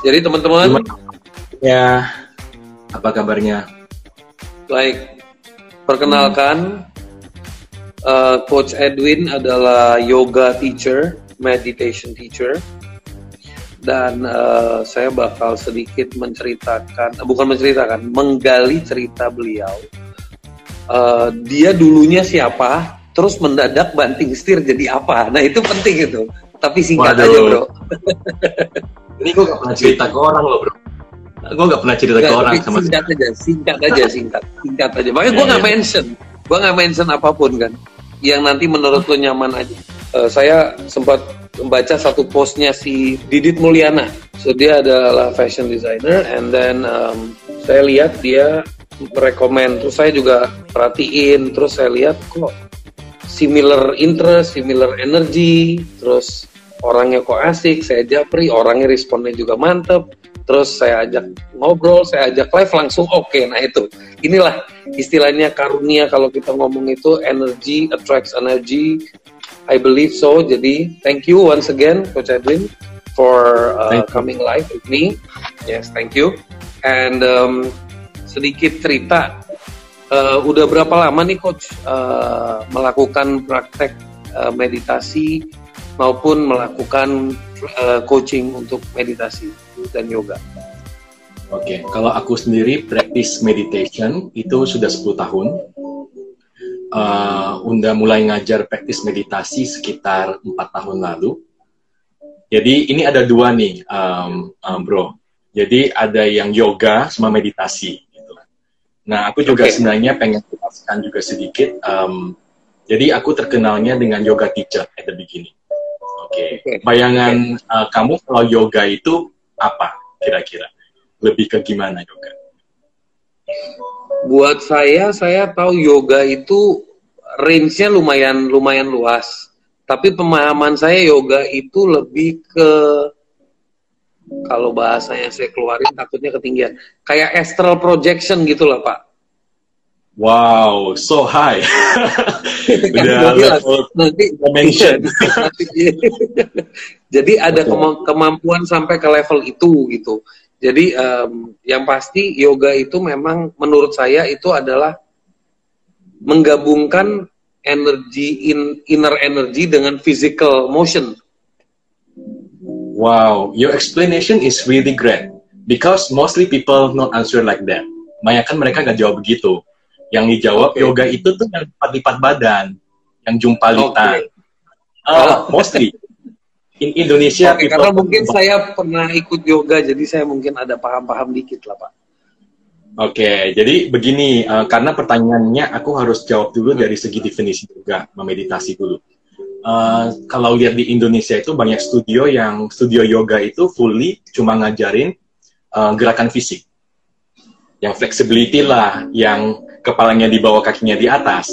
Jadi teman-teman, ya apa kabarnya? baik. Perkenalkan, uh, Coach Edwin adalah yoga teacher, meditation teacher, dan uh, saya bakal sedikit menceritakan, uh, bukan menceritakan, menggali cerita beliau. Uh, dia dulunya siapa, terus mendadak banting setir jadi apa? Nah itu penting itu. Tapi singkat Waduh. aja bro. Ini gue gak pernah cerita ke orang loh bro. Gue gak pernah cerita ke Nggak, orang sama singkat aja, singkat aja, singkat, singkat aja. Makanya gue Iya, nggak iya. mention, gue nggak mention apa pun kan. Yang nanti menurut lo nyaman aja. Eh, saya sempat membaca satu postnya si Didit Mulyana. So dia adalah fashion designer, and then um, saya lihat dia rekomend. Terus saya juga perhatiin, terus saya lihat kok similar interest, similar energy, terus orangnya kok asik, saya japri, orangnya responnya juga mantep, terus saya ajak ngobrol, saya ajak live langsung oke, nah itu, inilah istilahnya karunia kalau kita ngomong itu energy attracts energy, I believe so, jadi thank you once again Coach Edwin for uh, coming live with me, yes thank you, and um, sedikit cerita Uh, udah berapa lama nih coach uh, melakukan praktek uh, meditasi maupun melakukan uh, coaching untuk meditasi dan yoga? Oke, kalau aku sendiri practice meditation itu sudah 10 tahun. Uh, udah mulai ngajar praktis meditasi sekitar empat tahun lalu. Jadi ini ada dua nih, um, um, bro. Jadi ada yang yoga sama meditasi. Gitu. Nah, aku juga Oke. sebenarnya pengen jelaskan juga sedikit. um, jadi aku terkenalnya dengan yoga teacher at the beginning. Oke, Oke. bayangan uh, kamu kalau yoga itu apa kira-kira? Lebih ke gimana yoga? Buat saya, saya tahu yoga itu range-nya lumayan lumayan luas. Tapi pemahaman saya yoga itu lebih ke kalau bahasanya saya keluarin takutnya ketinggian. Kayak astral projection gitu lah Pak. Wow, so high. Udah level nanti dia- Jadi ada kema- kemampuan sampai ke level itu gitu. Jadi em, yang pasti yoga itu memang menurut saya itu adalah menggabungkan energi in, inner energy dengan physical motion. Wow, your explanation is really great because mostly people not answer like that. Banyak mereka nggak jawab begitu. Yang dijawab Oke. yoga itu tuh yang lipat-lipat badan, yang jumpalitan. Oke. Ah, mostly in Indonesia Oke, karena mungkin saya pernah ikut yoga jadi saya mungkin ada paham-paham dikit lah Pak. Oke, jadi begini, eh, karena pertanyaannya aku harus jawab dulu dari segi definisi juga, memeditasi dulu. Eh, kalau lihat di Indonesia itu banyak studio yang studio yoga itu fully cuma ngajarin eh, gerakan fisik, yang flexibility lah, yang kepalanya di bawah kakinya di atas,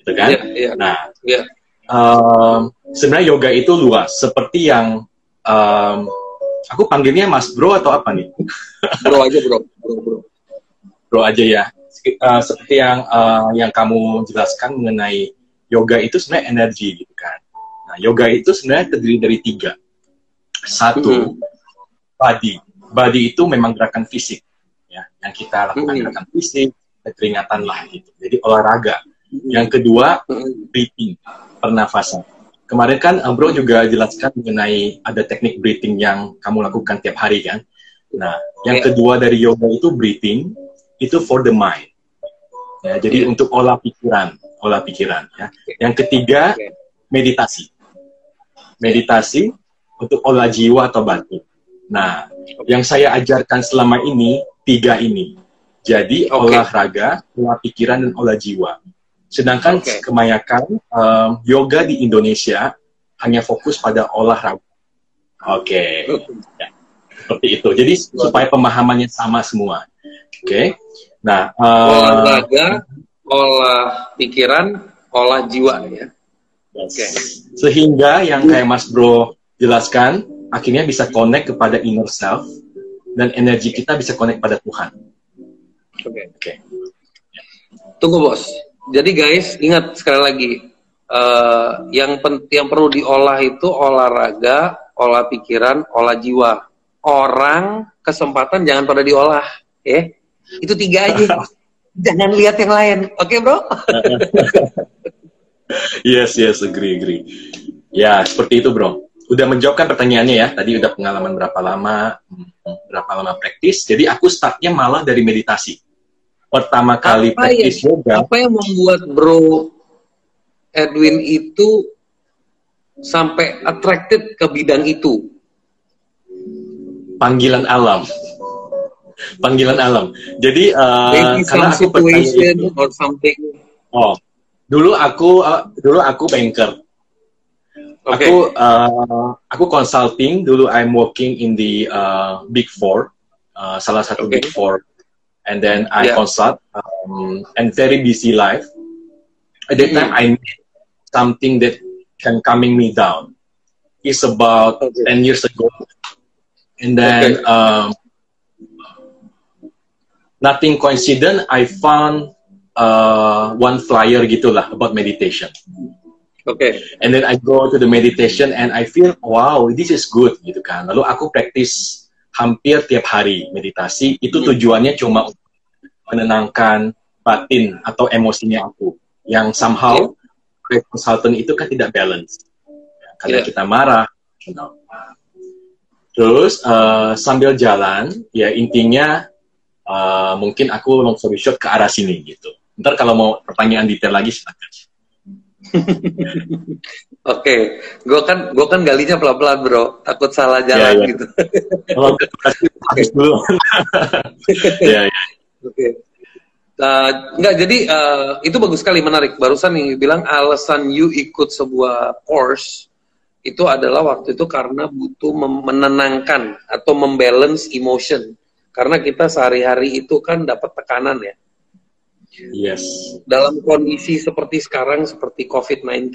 gitu kan? Iya, iya, Nah, iya. em, sebenarnya yoga itu luas, seperti yang em, aku panggilnya Mas Bro atau apa nih? Bro aja bro, bro, bro. bro aja ya. Uh, seperti yang uh, yang kamu jelaskan mengenai yoga itu sebenarnya energi gitu kan. Nah, yoga itu sebenarnya terdiri dari tiga. Satu, body. Body itu memang gerakan fisik, ya, yang kita lakukan gerakan fisik, keringatan lah gitu. Jadi olahraga. Yang kedua, breathing, pernafasan. Kemarin kan Bro juga jelaskan mengenai ada teknik breathing yang kamu lakukan tiap hari kan. Nah, yang Ya. kedua dari yoga itu breathing, itu for the mind. Ya, jadi Ya. untuk olah pikiran, olah pikiran. Ya. Yang ketiga meditasi, meditasi untuk olah jiwa atau batin. Nah, yang saya ajarkan selama ini tiga ini. Jadi Oke. olahraga, olah pikiran dan olah jiwa. Sedangkan Oke. kebanyakan um, yoga di Indonesia hanya fokus pada olahraga. Oke, Ya, seperti itu. Jadi supaya pemahamannya sama semua. Oke. Nah, uh, olahraga, olah pikiran, olah jiwa ya. yes. Oke. Sehingga yang kayak Mas Bro jelaskan, akhirnya bisa connect kepada inner self dan energi kita bisa connect pada Tuhan. Oke. Oke. Tunggu bos. Jadi guys, ingat sekali lagi, eh, yang pen- yang perlu diolah itu olahraga, olah pikiran, olah jiwa. orang, kesempatan jangan pada diolah, ya. Itu tiga aja. jangan lihat yang lain, oke okay, bro? yes, yes, agree, agree. Ya, seperti itu bro. Udah menjawabkan pertanyaannya ya. Tadi udah pengalaman berapa lama, hmm, berapa lama praktis. Jadi aku startnya malah dari meditasi. Pertama kali apa praktis yoga. Apa yang membuat bro Edwin itu sampai attracted ke bidang itu? Panggilan alam. Panggilan alam. Jadi uh, karena aku or something. Oh, dulu aku uh, dulu aku banker. Okay. Aku uh, aku consulting dulu. I'm working in the uh, Big Four, uh, salah satu okay. Big Four, and then I yeah. consult um, and very busy life. At that time, I need something that can calming me down. It's about okay. ten years ago, and then okay. um, nothing coincident. I found uh, one flyer gitulah about meditation. Okay. And then I go to the meditation and I feel wow this is good gitu kan. Lalu aku praktis hampir tiap hari meditasi. Itu hmm. tujuannya cuma menenangkan batin atau emosinya aku yang somehow okay. consultant itu kan tidak balance. Karena yeah. kita marah, you know. Terus uh, sambil jalan ya intinya uh, mungkin aku long story short ke arah sini gitu. Ntar kalau mau pertanyaan detail lagi silakan. Oke, okay. gue kan gue kan galinya pelan-pelan bro, takut salah iya, jalan yeah, yeah. gitu. Oh, habis dulu. ya, ya. Oke. Uh, enggak, jadi uh, itu bagus sekali, menarik. Barusan nih bilang alasan you ikut sebuah course itu adalah waktu itu karena butuh menenangkan atau membalance emotion. Karena kita sehari-hari itu kan dapat tekanan ya Yes. Dalam kondisi seperti sekarang, seperti COVID-19,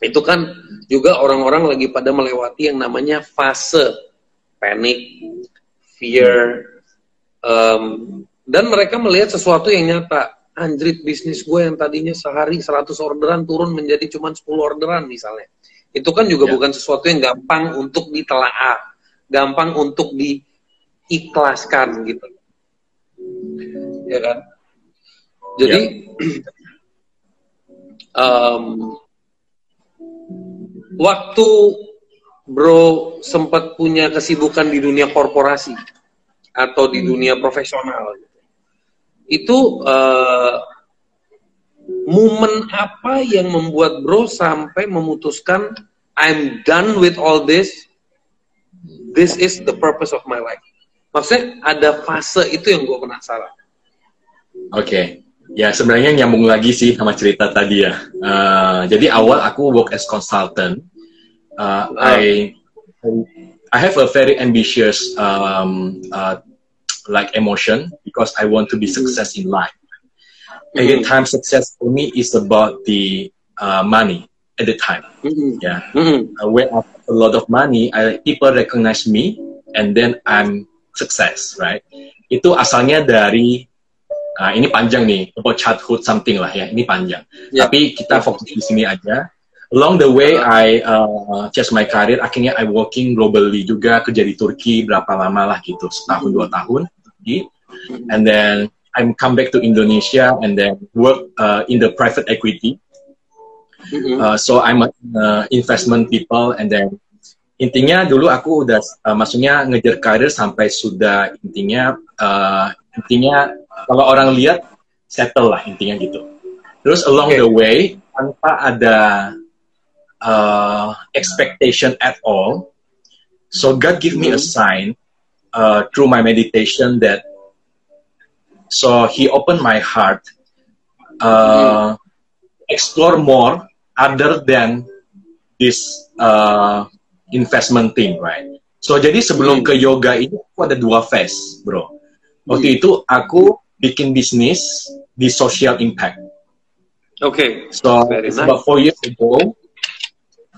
itu kan juga orang-orang lagi pada melewati yang namanya fase panic, fear, um, dan mereka melihat sesuatu yang nyata. Anjrit bisnis gue yang tadinya sehari 100 orderan turun menjadi cuma 10 orderan misalnya. Itu kan juga yeah. bukan sesuatu yang gampang untuk ditelaah, gampang untuk diikhlaskan gitu. Ya kan? Jadi um, waktu Bro sempat punya kesibukan di dunia korporasi atau di dunia profesional, itu uh, momen apa yang membuat Bro sampai memutuskan I'm done with all this, this is the purpose of my life. Maksudnya ada fase itu yang gue penasaran. Oke. Okay. Ya sebenarnya nyambung lagi sih sama cerita tadi ya. Uh, jadi awal aku work as consultant. Uh, I I have a very ambitious um, uh, like emotion because I want to be success in life. Mm-hmm. At the time, success for me is about the uh, money at the time. Mm-hmm. Yeah, mm-hmm. Uh, when I have a lot of money, I, people recognize me, and then I'm success, right? Itu asalnya dari Nah, ini panjang nih, about childhood something lah ya, ini panjang. Yeah. Tapi kita fokus di sini aja. Along the way, I uh, just my career, akhirnya I working globally juga, kerja di Turki berapa lama lah gitu, setahun dua tahun. And then I'm come back to Indonesia and then work uh, in the private equity. Mm-hmm. Uh, so I'm a uh, investment people and then intinya dulu aku udah uh, maksudnya ngejar karir sampai sudah intinya uh, intinya kalau orang lihat settle lah intinya gitu. Terus along okay. the way tanpa ada uh, expectation at all, so God give me a mm-hmm. sign uh, through my meditation that so He opened my heart, uh, explore more other than this uh, investment thing, right? So jadi sebelum mm. ke yoga ini aku ada dua phase, bro. Waktu mm. itu aku bikin bisnis di social impact. Okay. So Very nice. about four years ago,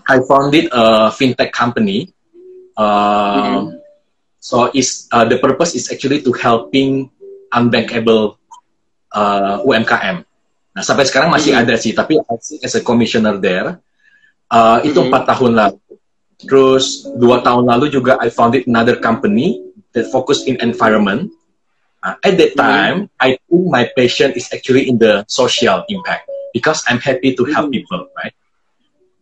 I founded a fintech company. Uh, mm-hmm. So is uh, the purpose is actually to helping unbankable uh, UMKM. Nah sampai sekarang masih mm-hmm. ada sih, tapi as a commissioner there, uh, itu mm-hmm. empat tahun lalu. Terus dua tahun lalu juga I founded another company that focus in environment. Uh, at that time, mm. I think my passion is actually in the social impact because I'm happy to help mm. people, right?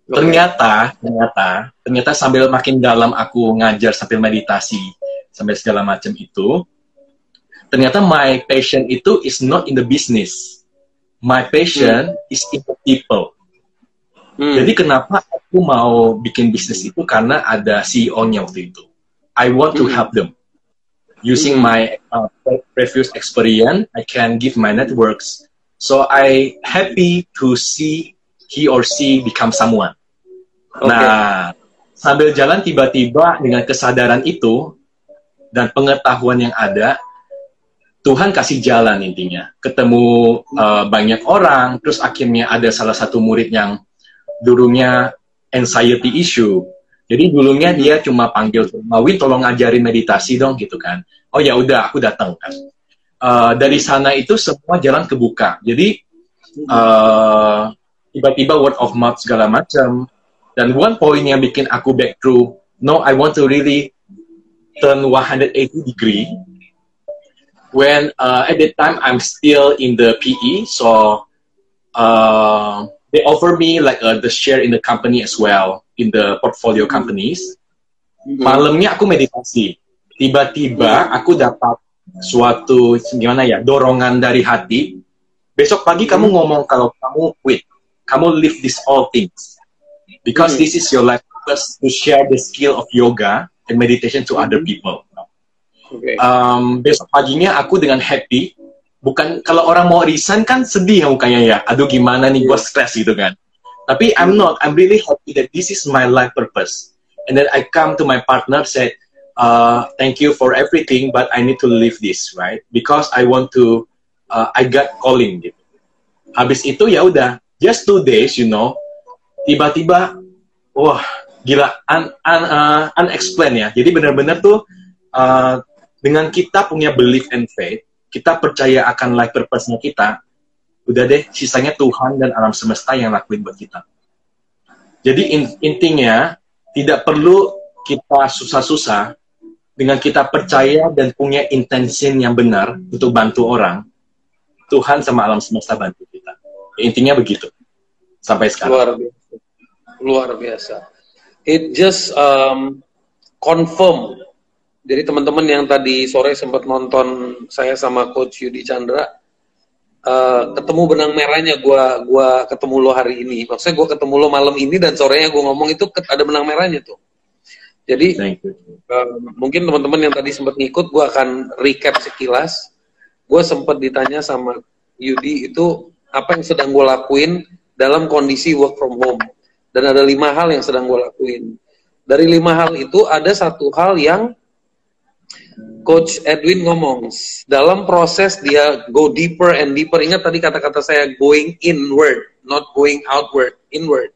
Okay. Ternyata, ternyata, ternyata sambil makin dalam aku ngajar sambil meditasi sambil segala macam itu, ternyata my passion itu is not in the business. My passion mm. is in the people. Hmm. Jadi kenapa aku mau bikin bisnis itu karena ada CEO-nya waktu itu. I want to hmm. help them. Using my uh, previous experience, I can give my networks. So I happy to see he or she become someone. Okay. Nah, sambil jalan tiba-tiba dengan kesadaran itu dan pengetahuan yang ada, Tuhan kasih jalan intinya. Ketemu uh, banyak orang, terus akhirnya ada salah satu murid yang dulunya anxiety issue. Jadi dulunya dia cuma panggil Mawin tolong ngajarin meditasi dong gitu kan. Oh ya udah aku datang kan. Uh, dari sana itu semua jalan kebuka. Jadi uh, tiba-tiba word of mouth segala macam. Dan one point yang bikin aku back through, no I want to really turn 180 degree. When uh, at that time I'm still in the PE, so uh, they offer me like uh, the share in the company as well in the portfolio mm-hmm. companies. Mm-hmm. Malamnya aku meditasi. Tiba-tiba mm-hmm. aku dapat suatu gimana ya dorongan dari hati. Besok pagi mm-hmm. kamu ngomong kalau kamu quit, kamu leave this all things because mm-hmm. this is your life purpose to share the skill of yoga and meditation to mm-hmm. other people. Okay. Um, besok paginya aku dengan happy bukan kalau orang mau resign kan sedih ya mukanya ya aduh gimana nih gue stress gitu kan tapi I'm not. I'm really happy that this is my life purpose. And then I come to my partner said uh, thank you for everything but I need to leave this right? Because I want to uh, I got calling gitu. Habis itu ya udah just two days you know tiba-tiba wah gila un, un, uh, unexplained ya. Jadi benar-benar tuh uh, dengan kita punya belief and faith kita percaya akan life purpose-nya kita, udah deh sisanya Tuhan dan alam semesta yang lakuin buat kita. Jadi in, intinya tidak perlu kita susah-susah dengan kita percaya dan punya intention yang benar untuk bantu orang, Tuhan sama alam semesta bantu kita. Intinya begitu. Sampai sekarang. Luar biasa. Luar biasa. It just um, confirm jadi teman-teman yang tadi sore sempat nonton saya sama Coach Yudi Chandra, uh, ketemu benang merahnya gue gua ketemu lo hari ini. Maksudnya gue ketemu lo malam ini dan sorenya gue ngomong itu ada benang merahnya tuh. Jadi uh, mungkin teman-teman yang tadi sempat ngikut, gue akan recap sekilas. Gue sempat ditanya sama Yudi itu apa yang sedang gue lakuin dalam kondisi work from home. Dan ada lima hal yang sedang gue lakuin. Dari lima hal itu ada satu hal yang Coach Edwin ngomong dalam proses dia go deeper and deeper. Ingat tadi kata-kata saya going inward, not going outward, inward.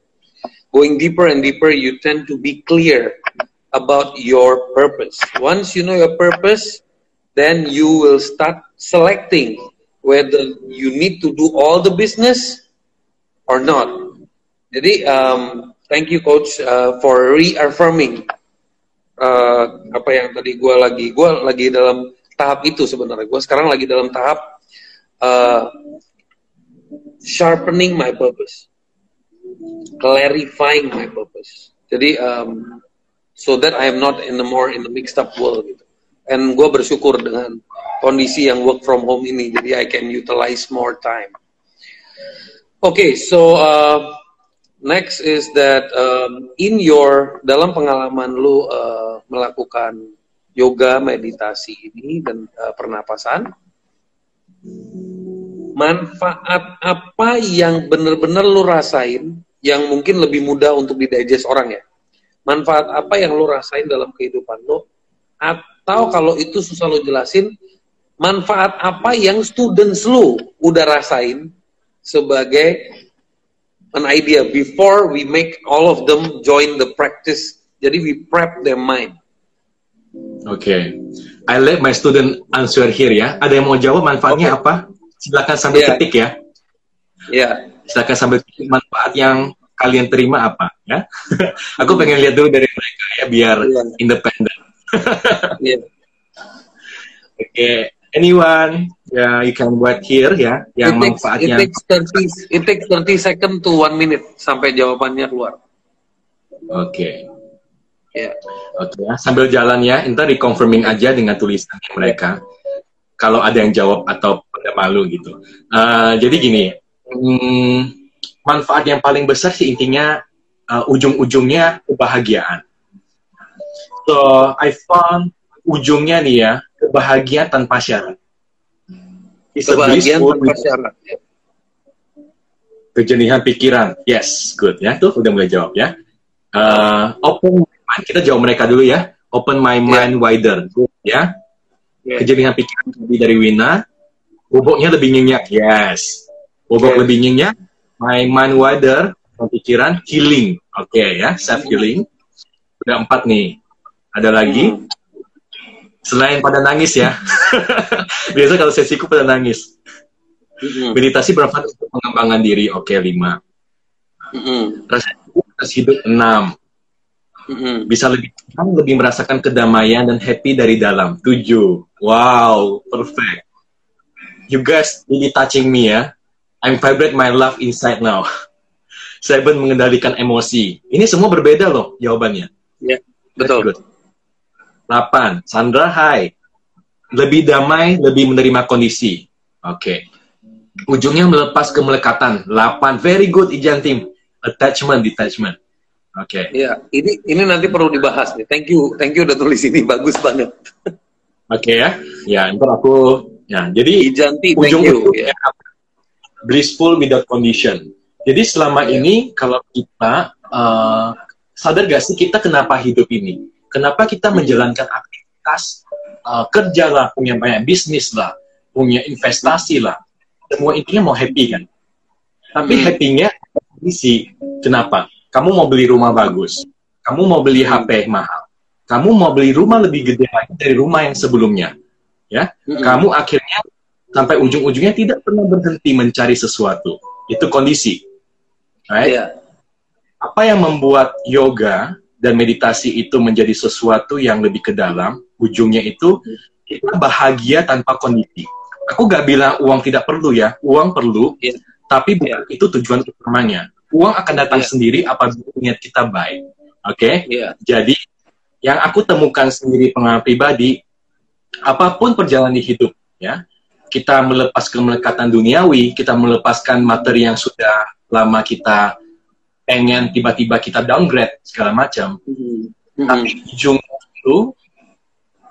Going deeper and deeper, you tend to be clear about your purpose. Once you know your purpose, then you will start selecting whether you need to do all the business or not. Jadi, um, thank you, Coach, uh, for reaffirming uh, apa yang tadi gue lagi gue lagi dalam tahap itu sebenarnya. Gue sekarang lagi dalam tahap uh, sharpening my purpose. Clarifying my purpose. Jadi um, so that I am not in the more in the mixed up world gitu. And gue bersyukur dengan kondisi yang work from home ini. Jadi I can utilize more time. Oke okay, so uh, Next is that um, in your dalam pengalaman lu uh, melakukan yoga, meditasi ini dan uh, pernapasan, manfaat apa yang benar-benar lu rasain yang mungkin lebih mudah untuk didigest orang ya? Manfaat apa yang lu rasain dalam kehidupan lu? Atau kalau itu susah lu jelasin, manfaat apa yang students lu udah rasain sebagai an idea before we make all of them join the practice. Jadi we prep their mind. Oke, okay. I let my student answer here ya. Ada yang mau jawab manfaatnya okay. apa? Silakan sambil yeah. ketik ya. Iya. Yeah. Silakan sambil ketik manfaat yang kalian terima apa ya. aku pengen lihat dulu dari mereka ya biar yeah. independen. yeah. Oke, okay. anyone ya yeah, you can buat here ya yang it takes, manfaatnya. It takes 30 it takes 30 second to one minute sampai jawabannya keluar. Oke. Okay. Ya. Yeah. Oke okay, ya, sambil jalan ya, entar di confirming aja dengan tulisan mereka. Kalau ada yang jawab atau pada malu gitu. Uh, jadi gini, hmm, manfaat yang paling besar sih intinya uh, ujung-ujungnya kebahagiaan. So I found ujungnya nih ya kebahagiaan tanpa syarat. Kebahagiaan tanpa syarat. Kejenihan pikiran, yes, good ya. Tuh udah mulai jawab ya. Uh, open mind, kita jawab mereka dulu ya. Open my mind yeah. wider, ya. Yeah. Kejenihan pikiran lebih dari Wina. Boboknya lebih nyenyak, yes. Bobok yeah. lebih nyenyak. My mind wider, pikiran healing, oke okay, ya, self healing. Udah empat nih. Ada lagi. Hmm. Selain pada nangis ya. Biasa kalau sesiku pada nangis. Meditasi bermanfaat untuk pengembangan diri, oke okay, lima. Hmm. Rasa hidup enam Mm-hmm. Bisa lebih lebih merasakan kedamaian dan happy dari dalam. Tujuh. Wow, perfect. You guys really touching me ya. I'm vibrate my love inside now. Seven mengendalikan emosi. Ini semua berbeda loh jawabannya. Ya, yeah, betul. Delapan. Sandra, hai. Lebih damai, lebih menerima kondisi. Oke. Okay. Ujungnya melepas kemelekatan. Delapan. Very good, Ijan Tim. Attachment, detachment. Oke. Okay. Iya, ini ini nanti perlu dibahas nih. Thank you, thank you udah tulis ini bagus banget. Oke okay, ya. Ya, ntar aku ya. Jadi Ijanti, ujung thank you. Ya. Blissful without condition. Jadi selama yeah. ini kalau kita uh, sadar gak sih kita kenapa hidup ini? Kenapa kita hmm. menjalankan aktivitas uh, kerja lah, punya banyak bisnis lah, punya investasi lah. Semua intinya mau happy kan. Tapi hmm. happy-nya kondisi. Kenapa? kamu mau beli rumah bagus, kamu mau beli HP mahal, kamu mau beli rumah lebih gede lagi dari rumah yang sebelumnya, ya, mm-hmm. kamu akhirnya sampai ujung-ujungnya tidak pernah berhenti mencari sesuatu. Itu kondisi, right? Yeah. Apa yang membuat yoga dan meditasi itu menjadi sesuatu yang lebih ke dalam? Ujungnya itu kita bahagia tanpa kondisi. Aku gak bilang uang tidak perlu ya, uang perlu, yeah. tapi yeah. itu tujuan utamanya uang akan datang yeah. sendiri apabila niat kita baik. Oke? Okay? Yeah. Jadi yang aku temukan sendiri pengalaman pribadi, apa pun perjalanan di hidup, ya, kita melepas kemelekatan duniawi, kita melepaskan materi yang sudah lama kita pengen tiba-tiba kita downgrade segala macam. Mm-hmm. Tapi ujung itu,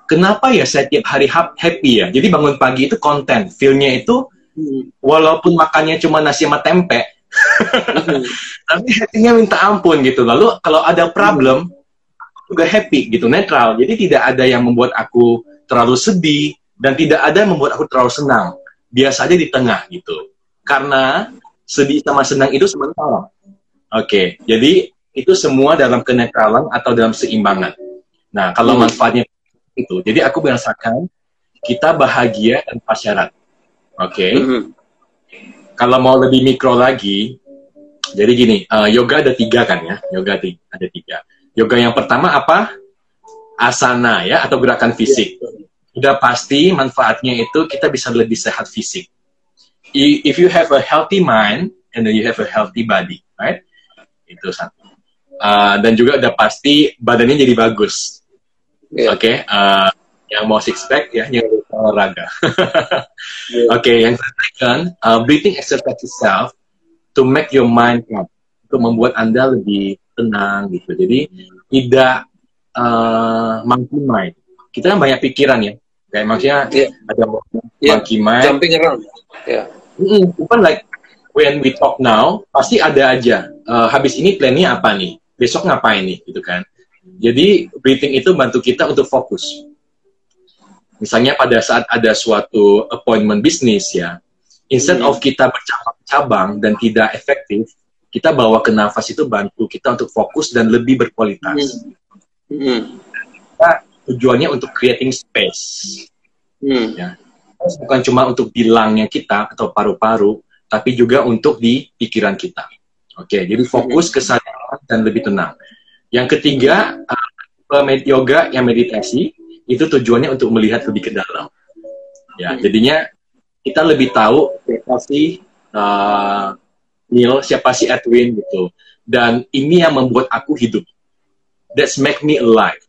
kenapa ya saya tiap hari happy ya? Jadi bangun pagi itu konten, feelnya itu, mm-hmm. walaupun makannya cuma nasi sama tempe, tapi happy-nya minta ampun gitu lalu kalau ada problem juga happy gitu netral jadi tidak ada yang membuat aku terlalu sedih dan tidak ada yang membuat aku terlalu senang biasa aja di tengah gitu karena sedih sama senang itu sementara oke okay, jadi itu semua dalam kenetralan atau dalam seimbangan nah kalau hmm. manfaatnya itu jadi aku merasakan kita bahagia tanpa syarat oke okay? hmm kalau mau lebih mikro lagi, jadi gini, uh, yoga ada tiga kan ya, yoga ada tiga. Yoga yang pertama apa? Asana ya, atau gerakan fisik. Udah pasti manfaatnya itu kita bisa lebih sehat fisik. If you have a healthy mind and then you have a healthy body, right? Itu satu. Uh, dan juga udah pasti badannya jadi bagus. Yeah. Oke, okay? uh, yang mau six pack ya, yang olahraga. yeah. Oke, okay, yang second, uh, breathing exercise itself to make your mind calm, untuk membuat anda lebih tenang gitu. Jadi tidak uh, monkey mind. Kita kan banyak pikiran ya, kayak maksudnya yeah. ada yeah. monkey mind. Jumping around. Yeah. Mm, bukan like when we talk now, pasti ada aja. Uh, habis ini plannya apa nih? Besok ngapain nih? Gitu kan. Jadi breathing itu bantu kita untuk fokus Misalnya pada saat ada suatu appointment bisnis ya, instead of kita bercabang-cabang dan tidak efektif, kita bawa ke nafas itu bantu kita untuk fokus dan lebih berkualitas. Hmm. Hmm. Kita tujuannya untuk creating space. Hmm. Ya. Bukan cuma untuk bilangnya kita atau paru-paru, tapi juga untuk di pikiran kita. Oke, jadi fokus ke kesadaran dan lebih tenang. Yang ketiga, uh, yoga yang meditasi itu tujuannya untuk melihat lebih ke dalam. Ya, jadinya kita lebih tahu siapa sih uh, Neil, siapa sih Edwin gitu. Dan ini yang membuat aku hidup. That's make me alive.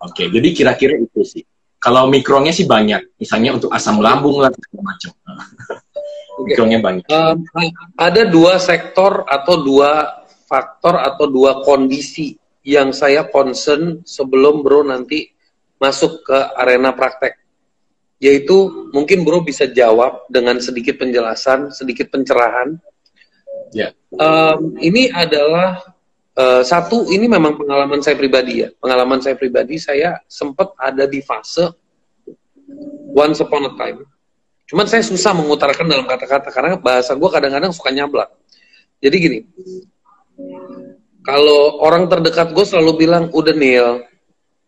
Oke, okay, jadi kira-kira itu sih. Kalau mikronya sih banyak, misalnya untuk asam lambung lah segala banyak. Um, ada dua sektor atau dua faktor atau dua kondisi yang saya concern sebelum bro nanti masuk ke arena praktek. Yaitu mungkin bro bisa jawab dengan sedikit penjelasan, sedikit pencerahan. Ya. Um, ini adalah uh, satu, ini memang pengalaman saya pribadi ya. Pengalaman saya pribadi, saya sempat ada di fase once upon a time Cuman saya susah mengutarakan dalam kata-kata karena bahasa gue kadang-kadang suka nyablak. Jadi gini, kalau orang terdekat gue selalu bilang, udah Neil,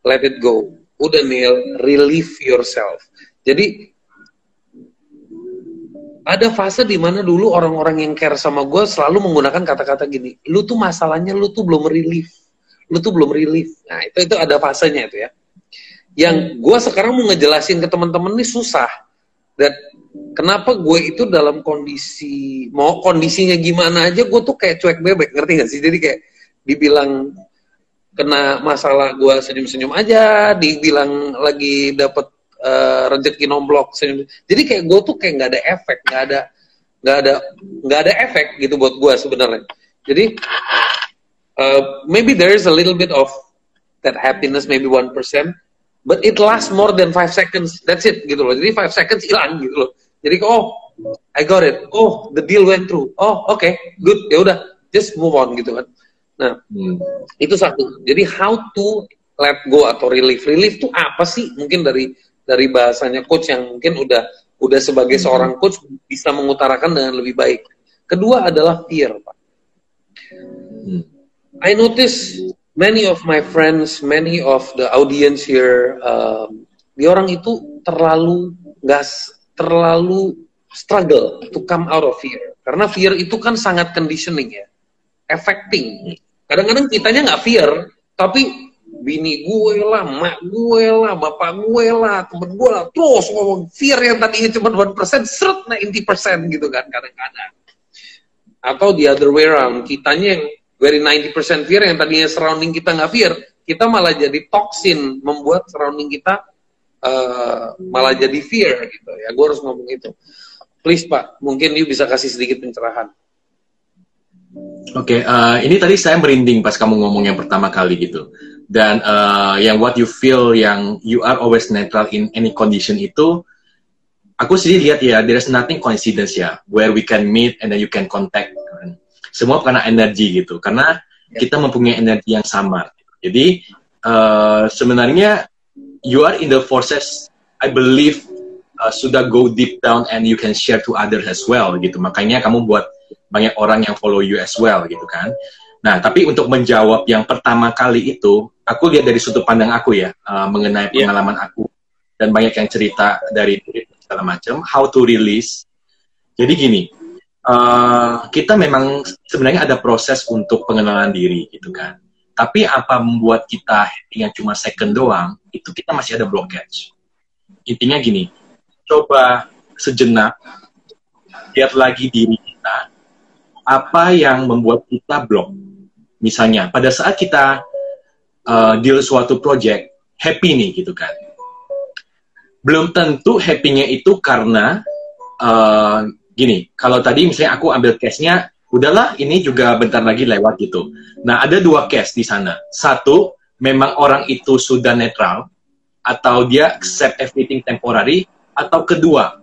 let it go. Udah Neil, relieve yourself. Jadi ada fase di mana dulu orang-orang yang care sama gue selalu menggunakan kata-kata gini, lu tuh masalahnya lu tuh belum relief, lu tuh belum relief. Nah itu itu ada fasenya itu ya. Yang gue sekarang mau ngejelasin ke teman-teman ini susah. Dan kenapa gue itu dalam kondisi mau kondisinya gimana aja gue tuh kayak cuek bebek ngerti gak sih? Jadi kayak dibilang kena masalah gue senyum-senyum aja dibilang lagi dapet uh, rezeki nomblok senyum jadi kayak gue tuh kayak nggak ada efek nggak ada nggak ada nggak ada efek gitu buat gue sebenarnya. Jadi uh, maybe there is a little bit of that happiness maybe one percent but it lasts more than five seconds that's it gitu loh jadi five seconds hilang gitu loh jadi oh I got it. Oh the deal went through. Oh oke okay, good ya udah just move on gitu kan. Nah hmm. itu satu. Jadi how to let go atau relief. Relief itu apa sih? Mungkin dari dari bahasanya coach yang mungkin udah udah sebagai hmm. seorang coach bisa mengutarakan dengan lebih baik. Kedua adalah fear, Pak. Hmm. I notice many of my friends, many of the audience here, um, di orang itu terlalu nggak terlalu struggle to come out of fear. Karena fear itu kan sangat conditioning ya, affecting. Kadang-kadang kitanya nggak fear, tapi bini gue lah, mak gue lah, bapak gue lah, temen gue lah, terus ngomong fear yang tadinya cuma 1%, seret 90% gitu kan kadang-kadang. Atau the other way around, kitanya yang very 90% fear yang tadinya surrounding kita nggak fear, kita malah jadi toksin membuat surrounding kita uh, malah jadi fear gitu ya gue harus ngomong itu please pak mungkin you bisa kasih sedikit pencerahan Oke, okay, uh, eh, ini tadi saya merinding pas kamu ngomong yang pertama kali gitu. Dan uh, yang what you feel, yang you are always neutral in any condition itu, aku sih lihat ya, there is nothing coincidence ya, where we can meet and then you can contact. Semua karena energi gitu, karena kita mempunyai energi yang sama. Jadi uh, sebenarnya you are in the forces I believe uh, sudah go deep down and you can share to others as well gitu makanya kamu buat banyak orang yang follow you as well gitu kan nah tapi untuk menjawab yang pertama kali itu aku lihat dari sudut pandang aku ya uh, mengenai iya. pengalaman yeah. aku dan banyak yang cerita dari segala macam how to release jadi gini uh, kita memang sebenarnya ada proses untuk pengenalan diri gitu kan tapi apa membuat kita yang cuma second doang, itu kita masih ada blockage. Intinya gini, coba sejenak lihat lagi diri kita, apa yang membuat kita block. Misalnya, pada saat kita uh, deal suatu project, happy nih gitu kan. Belum tentu happy-nya itu karena uh, gini, kalau tadi misalnya aku ambil case-nya udahlah ini juga bentar lagi lewat gitu. Nah, ada dua case di sana. Satu, memang orang itu sudah netral atau dia accept everything temporary atau kedua,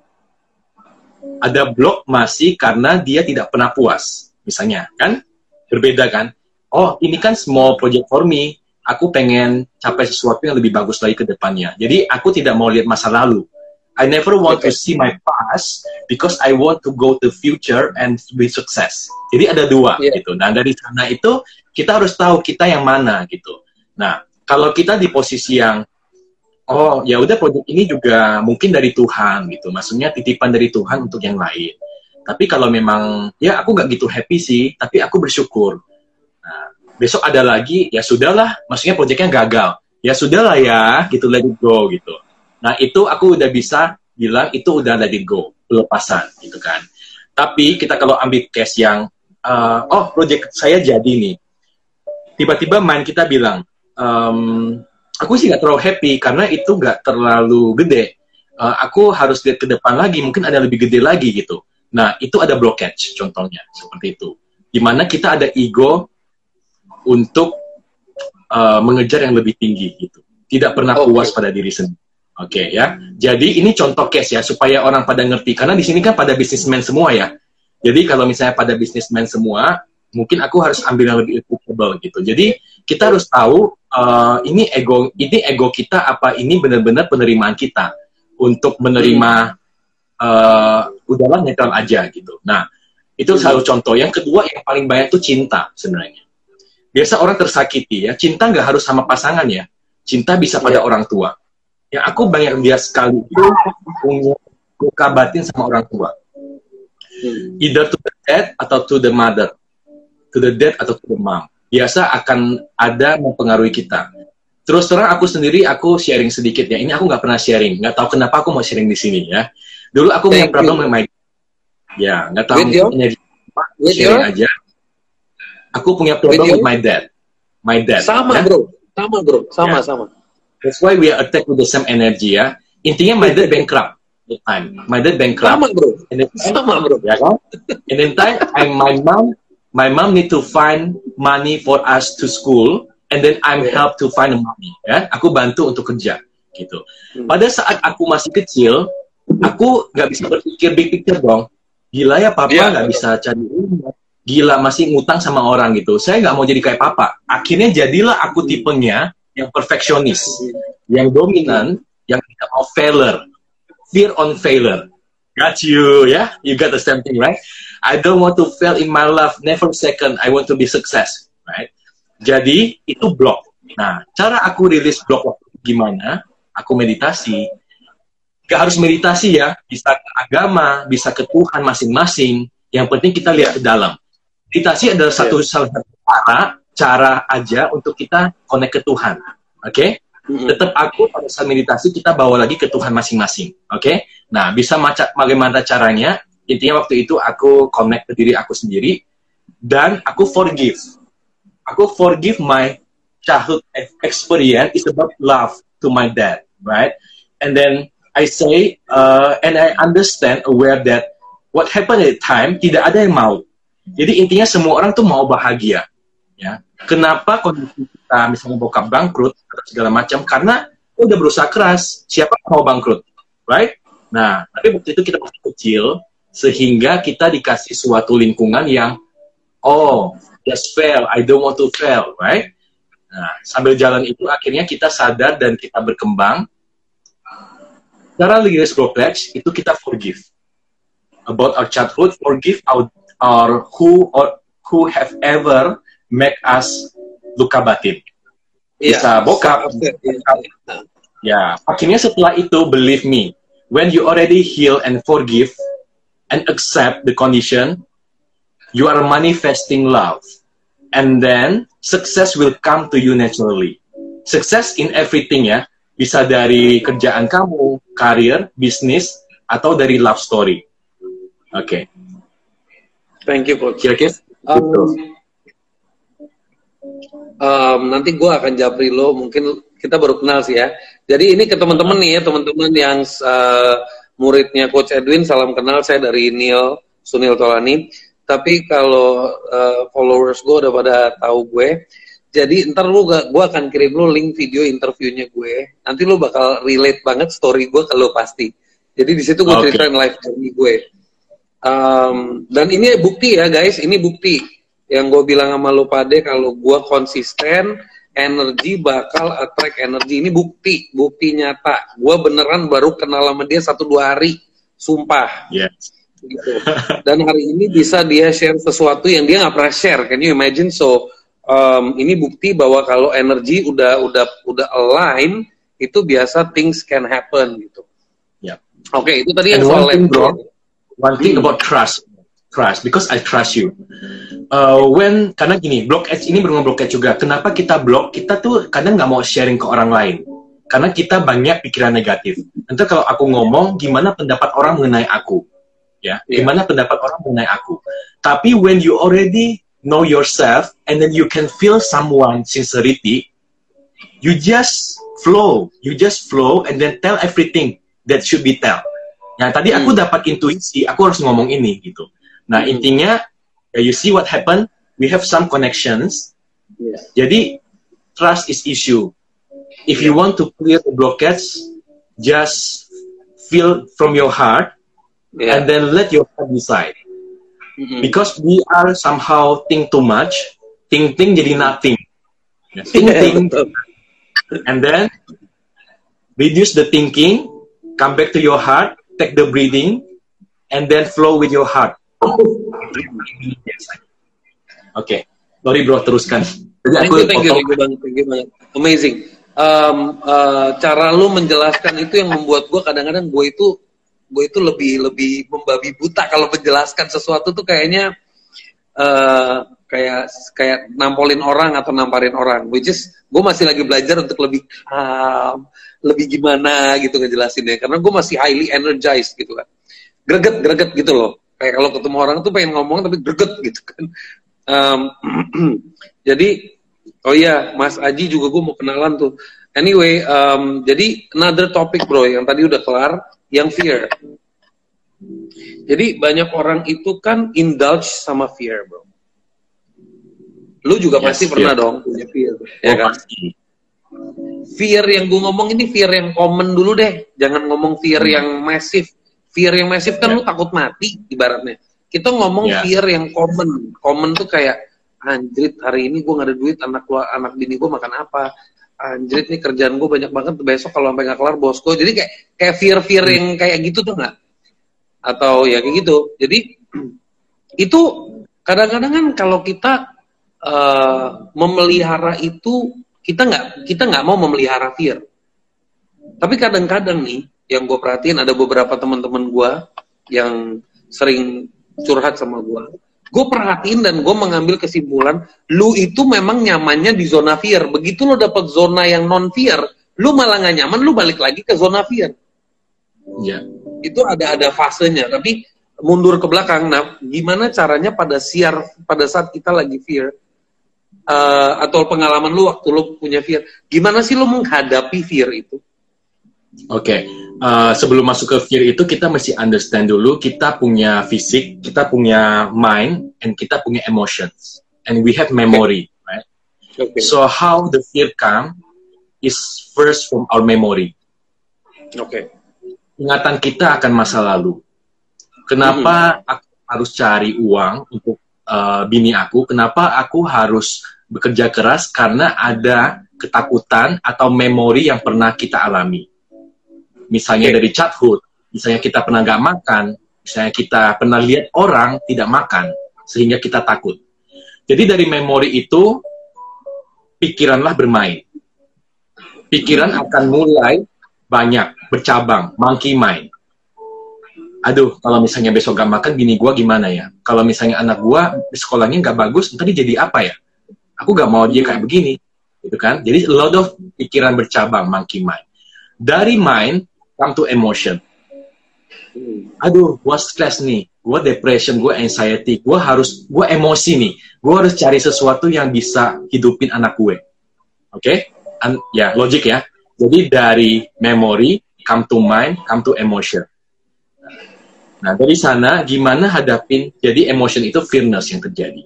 ada blok masih karena dia tidak pernah puas. Misalnya, kan? Berbeda kan? Oh, ini kan small project for me. Aku pengen capai sesuatu yang lebih bagus lagi ke depannya. Jadi, aku tidak mau lihat masa lalu I never want okay. to see my past because I want to go to future and be success. Jadi ada dua yeah. gitu. Dan dari sana itu kita harus tahu kita yang mana gitu. Nah, kalau kita di posisi yang oh ya udah proyek ini juga mungkin dari Tuhan gitu. Maksudnya titipan dari Tuhan untuk yang lain. Tapi kalau memang ya aku nggak gitu happy sih, tapi aku bersyukur. Nah, besok ada lagi, ya sudahlah. Maksudnya proyeknya gagal, ya sudahlah ya, gitu let it go gitu. Nah itu aku udah bisa bilang itu udah let it go, pelepasan gitu kan. Tapi kita kalau ambil case yang uh, oh proyek saya jadi nih, tiba-tiba main kita bilang, um, aku sih nggak terlalu happy karena itu nggak terlalu gede. Uh, aku harus lihat ke depan lagi, mungkin ada lebih gede lagi gitu. Nah, itu ada blockage contohnya seperti itu. Di mana kita ada ego untuk uh, mengejar yang lebih tinggi gitu. Tidak pernah okay. puas pada diri sendiri. Oke okay, ya. Jadi ini contoh case ya supaya orang pada ngerti karena di sini kan pada bisnismen semua ya. Jadi kalau misalnya pada bisnismen semua, mungkin aku harus ambil yang lebih applicable gitu. Jadi kita harus tahu uh, ini ego ini ego kita apa ini benar-benar penerimaan kita untuk menerima uh, udahlah netral aja gitu. Nah itu selalu contoh. Yang kedua yang paling banyak itu cinta sebenarnya. Biasa orang tersakiti ya. Cinta nggak harus sama pasangan ya. Cinta bisa pada yeah. orang tua. Yang aku banyak dia sekali itu punya luka batin sama orang tua. Hmm. Either to the dad atau to the mother. To the dad atau to the mom biasa akan ada mempengaruhi kita. Terus terang aku sendiri aku sharing sedikit ya. Ini aku nggak pernah sharing. Nggak tahu kenapa aku mau sharing di sini ya. Dulu aku punya problem dengan my ya nggak tahu punya sharing your? aja. Aku punya problem with, with my dad. My dad. Sama ya? bro, sama bro, sama yeah. sama. That's why we are attacked with the same energy ya. Intinya my dad bankrupt the time. My dad bankrupt. Sama bro. And then, sama bro. Ya kan? And then time, and my mom my mom need to find money for us to school and then I'm help to find the money ya aku bantu untuk kerja gitu hmm. pada saat aku masih kecil aku nggak bisa berpikir big picture dong gila ya papa nggak yeah. bisa cari uang gila masih ngutang sama orang gitu saya nggak mau jadi kayak papa akhirnya jadilah aku tipenya yang perfeksionis yang dominan yang tidak mau failure fear on failure got you ya yeah? you got the same thing right I don't want to fail in my life, never second. I want to be success, right? Jadi itu blok. Nah, cara aku rilis blok gimana? Aku meditasi. Gak harus meditasi ya, bisa ke agama, bisa ke Tuhan masing-masing. Yang penting kita lihat ke dalam. Meditasi adalah satu yeah. salah satu cara, cara aja untuk kita connect ke Tuhan. Oke? Okay? Mm-hmm. Tetap aku pada saat meditasi kita bawa lagi ke Tuhan masing-masing. Oke? Okay? Nah, bisa macam bagaimana caranya? intinya waktu itu aku connect ke diri aku sendiri dan aku forgive aku forgive my childhood experience is about love to my dad right and then I say uh, and I understand aware that what happened at the time tidak ada yang mau jadi intinya semua orang tuh mau bahagia ya. Kenapa kondisi kita misalnya bokap bangkrut atau segala macam? Karena udah berusaha keras. Siapa mau bangkrut? Right? Nah tapi waktu itu kita masih kecil sehingga kita dikasih suatu lingkungan yang oh just fail I don't want to fail right? Nah sambil jalan itu akhirnya kita sadar dan kita berkembang. Cara release blockage itu kita forgive. About our childhood forgive our, our who or who have ever make us luka batin bisa yeah. bokap ya akhirnya setelah itu believe me when you already heal and forgive and accept the condition, you are manifesting love. And then success will come to you naturally. Success in everything ya, bisa dari kerjaan kamu, karir, bisnis, atau dari love story. Oke. Okay. Thank you, Coach. Kira-kira? Um, um, nanti gue akan japri lo, mungkin kita baru kenal sih ya. Jadi ini ke teman-teman nih ya, teman-teman yang uh, muridnya Coach Edwin, salam kenal saya dari Neil Sunil Tolani. Tapi kalau uh, followers gue udah pada tahu gue, jadi ntar lu gak, gue akan kirim lu link video interviewnya gue. Nanti lu bakal relate banget story gue kalau pasti. Jadi di situ gue okay. ceritain live journey gue. Um, dan ini bukti ya guys, ini bukti yang gue bilang sama lu pade kalau gue konsisten, energi bakal attract energi. Ini bukti bukti nyata. Gue beneran baru kenal sama dia satu dua hari. Sumpah. Yes. gitu. dan hari ini bisa dia share sesuatu yang dia nggak pernah share. Can you imagine? So um, ini bukti bahwa kalau energi udah udah udah align itu biasa things can happen gitu. Yeah. oke okay, itu tadi And yang soal thing, bro, one thing hmm. about trust trust because I trust you. Uh, when karena gini, block edge ini berhubungan block edge juga. Kenapa kita block? Kita tuh kadang nggak mau sharing ke orang lain karena kita banyak pikiran negatif. Nanti kalau aku ngomong, gimana pendapat orang mengenai aku? Ya, yeah. gimana pendapat orang mengenai aku? Tapi when you already know yourself and then you can feel someone sincerity, you just flow, you just flow and then tell everything that should be tell. Nah, tadi aku hmm. dapat intuisi, aku harus ngomong ini gitu. Nah, hmm. intinya, you see what happened, we have some connections. Yeah. Jadi, trust is issue. If you want to clear the blockage, just feel from your heart, yeah. and then let your heart decide. Mm-hmm. Because we are somehow think too much, think think jadi nothing. Think think, and then reduce the thinking, come back to your heart, take the breathing, and then flow with your heart. Oke, okay. sorry bro, teruskan. Jadi thank you, thank you, thank you banget, thank you banget. Amazing. Um, uh, cara lu menjelaskan itu yang membuat gue kadang-kadang gue itu gue itu lebih lebih membabi buta kalau menjelaskan sesuatu tuh kayaknya uh, kayak kayak nampolin orang atau namparin orang. Which is gue masih lagi belajar untuk lebih um, lebih gimana gitu ngejelasinnya karena gue masih highly energized gitu kan greget greget gitu loh kayak kalau ketemu orang tuh pengen ngomong tapi greget gitu kan. Um, jadi oh iya Mas Aji juga gue mau kenalan tuh. Anyway um, jadi another topic bro yang tadi udah kelar yang fear. Jadi banyak orang itu kan indulge sama fear bro. Lu juga yes, pasti fear. pernah dong punya fear ya oh, kan? pasti. Fear yang gue ngomong ini fear yang common dulu deh. Jangan ngomong fear hmm. yang masif fear yang masif kan yeah. lu takut mati ibaratnya. Kita ngomong yeah. fear yang common. Common tuh kayak anjrit hari ini gue gak ada duit anak gua anak bini gue makan apa? Anjrit nih kerjaan gue banyak banget besok kalau sampai nggak kelar bosku jadi kayak kayak fear fear hmm. yang kayak gitu tuh nggak? Atau ya kayak gitu. Jadi itu kadang-kadang kan kalau kita uh, memelihara itu kita nggak kita nggak mau memelihara fear. Tapi kadang-kadang nih yang gue perhatiin ada beberapa teman-teman gue yang sering curhat sama gue gue perhatiin dan gue mengambil kesimpulan lu itu memang nyamannya di zona fear begitu lo dapet zona yang non fear lu malah nggak nyaman lu balik lagi ke zona fear ya itu ada ada fasenya tapi mundur ke belakang nah gimana caranya pada siar pada saat kita lagi fear uh, atau pengalaman lu waktu lu punya fear. Gimana sih lu menghadapi fear itu? Oke, okay. uh, eh, sebelum masuk ke fear itu kita mesti understand dulu kita punya fisik, kita punya mind, and kita punya emotions, and we have memory, okay. right? Okay. So how the fear come is first from our memory. Oke. Okay. Ingatan kita akan masa lalu. Kenapa mm -hmm. aku harus cari uang untuk uh, bini aku? Kenapa aku harus bekerja keras karena ada ketakutan atau memori yang pernah kita alami. Misalnya dari childhood, misalnya kita pernah gak makan, misalnya kita pernah lihat orang tidak makan, sehingga kita takut. Jadi dari memori itu, pikiranlah bermain. Pikiran akan mulai banyak, bercabang, monkey mind. Aduh, kalau misalnya besok gak makan, bini gue gimana ya? Kalau misalnya anak gue sekolahnya gak bagus, tadi jadi apa ya? aku gak mau dia kayak begini gitu kan jadi a lot of pikiran bercabang monkey mind dari mind come to emotion. Aduh gue stress nih gue depression gue anxiety gue harus gue emosi nih. Gue harus cari sesuatu yang bisa hidupin anak gue. Oke? Okay? ya logik ya. Jadi dari memory come to mind come to emotion. Nah dari sana gimana hadapin jadi emotion itu fearness yang terjadi.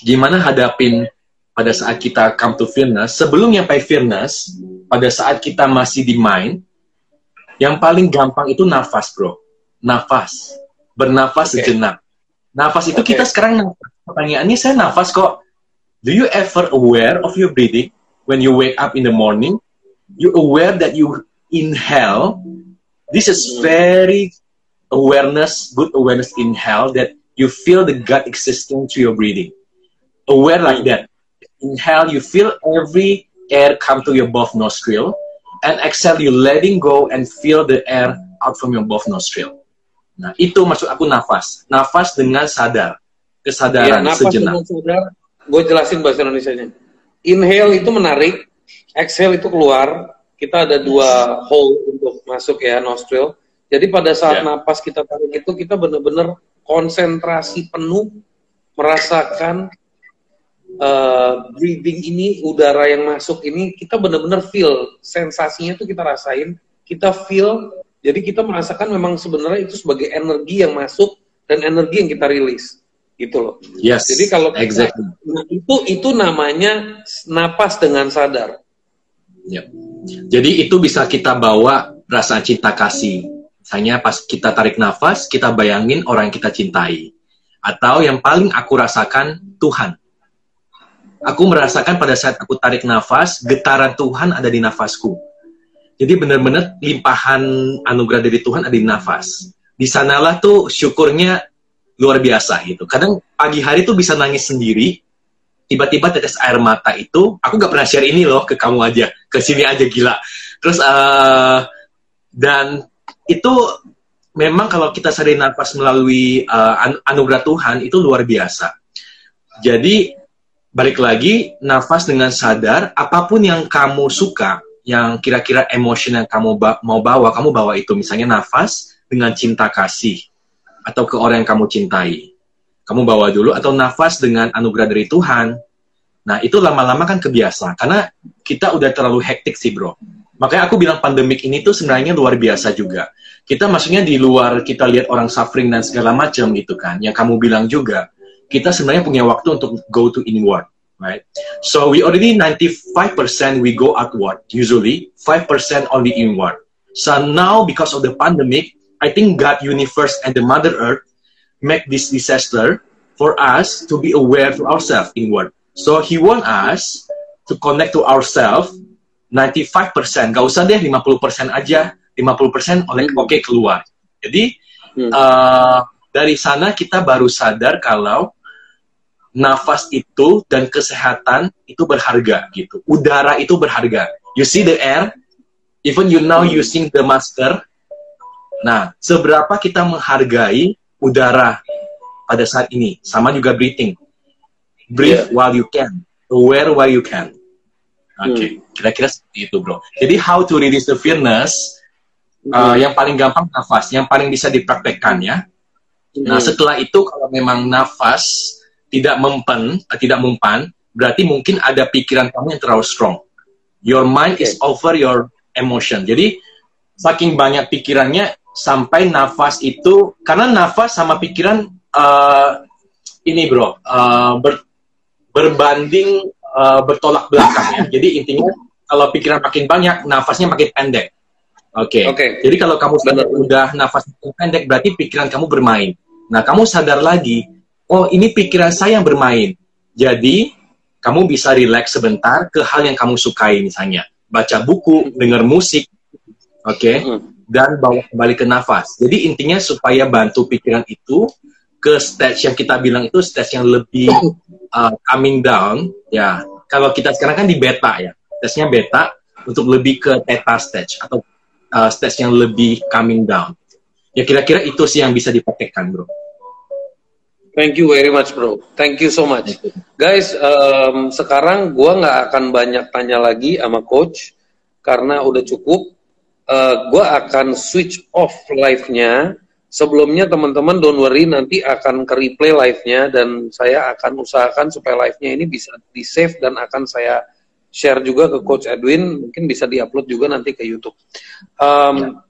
Gimana hadapin pada saat kita come to fearness, sebelum nyampe fearness, pada saat kita masih di mind, yang paling gampang itu nafas, bro. Nafas. Bernafas okay. sejenak. Nafas itu okay. kita sekarang nafas. Pertanyaannya saya nafas kok. Do you ever aware of your breathing when you wake up in the morning? You aware that you inhale. This is very awareness, good awareness inhale that you feel the gut existing through your breathing. Aware like that inhale, you feel every air come to your both nostril, and exhale, you letting go and feel the air out from your both nostril. Nah, itu maksud aku nafas. Nafas dengan sadar. Kesadaran ya, nafas sejenak. Dengan sadar, gue jelasin bahasa Indonesia-nya. Inhale itu menarik, exhale itu keluar. Kita ada dua hole untuk masuk ya, nostril. Jadi pada saat yeah. napas kita tarik itu, kita benar-benar konsentrasi penuh, merasakan uh, breathing ini, udara yang masuk ini, kita benar-benar feel. Sensasinya itu kita rasain, kita feel jadi kita merasakan memang sebenarnya itu sebagai energi yang masuk dan energi yang kita rilis, gitu loh. Yes. Jadi kalau kita, exactly. itu itu namanya napas dengan sadar. Yep. Jadi itu bisa kita bawa rasa cinta kasih. Misalnya pas kita tarik nafas, kita bayangin orang yang kita cintai. Atau yang paling aku rasakan Tuhan. Aku merasakan pada saat aku tarik nafas, getaran Tuhan ada di nafasku jadi benar-benar limpahan anugerah dari Tuhan ada di nafas. Di sanalah tuh syukurnya luar biasa gitu. Kadang pagi hari tuh bisa nangis sendiri, tiba-tiba tetes air mata itu, aku gak pernah share ini loh ke kamu aja, ke sini aja gila. Terus uh, dan itu memang kalau kita sadari nafas melalui uh, anugerah Tuhan itu luar biasa. Jadi balik lagi nafas dengan sadar apa pun yang kamu suka yang kira-kira emosi yang kamu ba mau bawa, kamu bawa itu misalnya nafas dengan cinta kasih atau ke orang yang kamu cintai. Kamu bawa dulu atau nafas dengan anugerah dari Tuhan. Nah, itu lama-lama kan kebiasa karena kita udah terlalu hektik sih, Bro. Makanya aku bilang pandemik ini tuh sebenarnya luar biasa juga. Kita maksudnya di luar kita lihat orang suffering dan segala macam gitu kan. Yang kamu bilang juga, kita sebenarnya punya waktu untuk go to inward right? So we already 95% we go outward, usually 5% only inward. So now because of the pandemic, I think God, universe, and the Mother Earth make this disaster for us to be aware to ourselves inward. So He want us to connect to ourselves 95%, gak usah deh 50% aja, 50% oleh hmm. oke okay, keluar. Jadi hmm. uh, dari sana kita baru sadar kalau nafas itu dan kesehatan itu berharga gitu. Udara itu berharga. You see the air, even you now using the masker. Nah, seberapa kita menghargai udara pada saat ini, sama juga breathing. Breathe yeah. while you can, aware while you can. Oke, okay. hmm. kira-kira seperti itu, bro. Jadi how to release the fearness? Hmm. Uh, yang paling gampang nafas, yang paling bisa dipraktekkan ya. Hmm. Nah, setelah itu kalau memang nafas tidak mempan, eh, tidak mempan, berarti mungkin ada pikiran kamu yang terlalu strong. Your mind is over your emotion. Jadi saking banyak pikirannya sampai nafas itu karena nafas sama pikiran uh, ini bro uh, ber, berbanding uh, bertolak belakang ya. Jadi intinya kalau pikiran makin banyak, nafasnya makin pendek. Oke. Okay. Okay. Jadi kalau kamu sadar udah nafas pendek, berarti pikiran kamu bermain. Nah, kamu sadar lagi, oh ini pikiran saya yang bermain. Jadi, kamu bisa rileks sebentar ke hal yang kamu sukai misalnya. Baca buku, dengar musik, oke? Okay? Dan bawa kembali ke nafas. Jadi intinya supaya bantu pikiran itu ke stage yang kita bilang itu stage yang lebih uh, coming down. Ya, kalau kita sekarang kan di beta ya. Stage-nya beta untuk lebih ke theta stage atau uh, stage yang lebih coming down. Ya kira-kira itu sih yang bisa dipraktekkan, bro. Thank you very much, bro. Thank you so much, guys. Um, sekarang gue nggak akan banyak tanya lagi sama coach karena udah cukup. Uh, gue akan switch off live-nya. Sebelumnya teman-teman don't worry nanti akan ke replay live-nya dan saya akan usahakan supaya live-nya ini bisa di save dan akan saya share juga ke coach Edwin. Mungkin bisa diupload juga nanti ke YouTube. Um,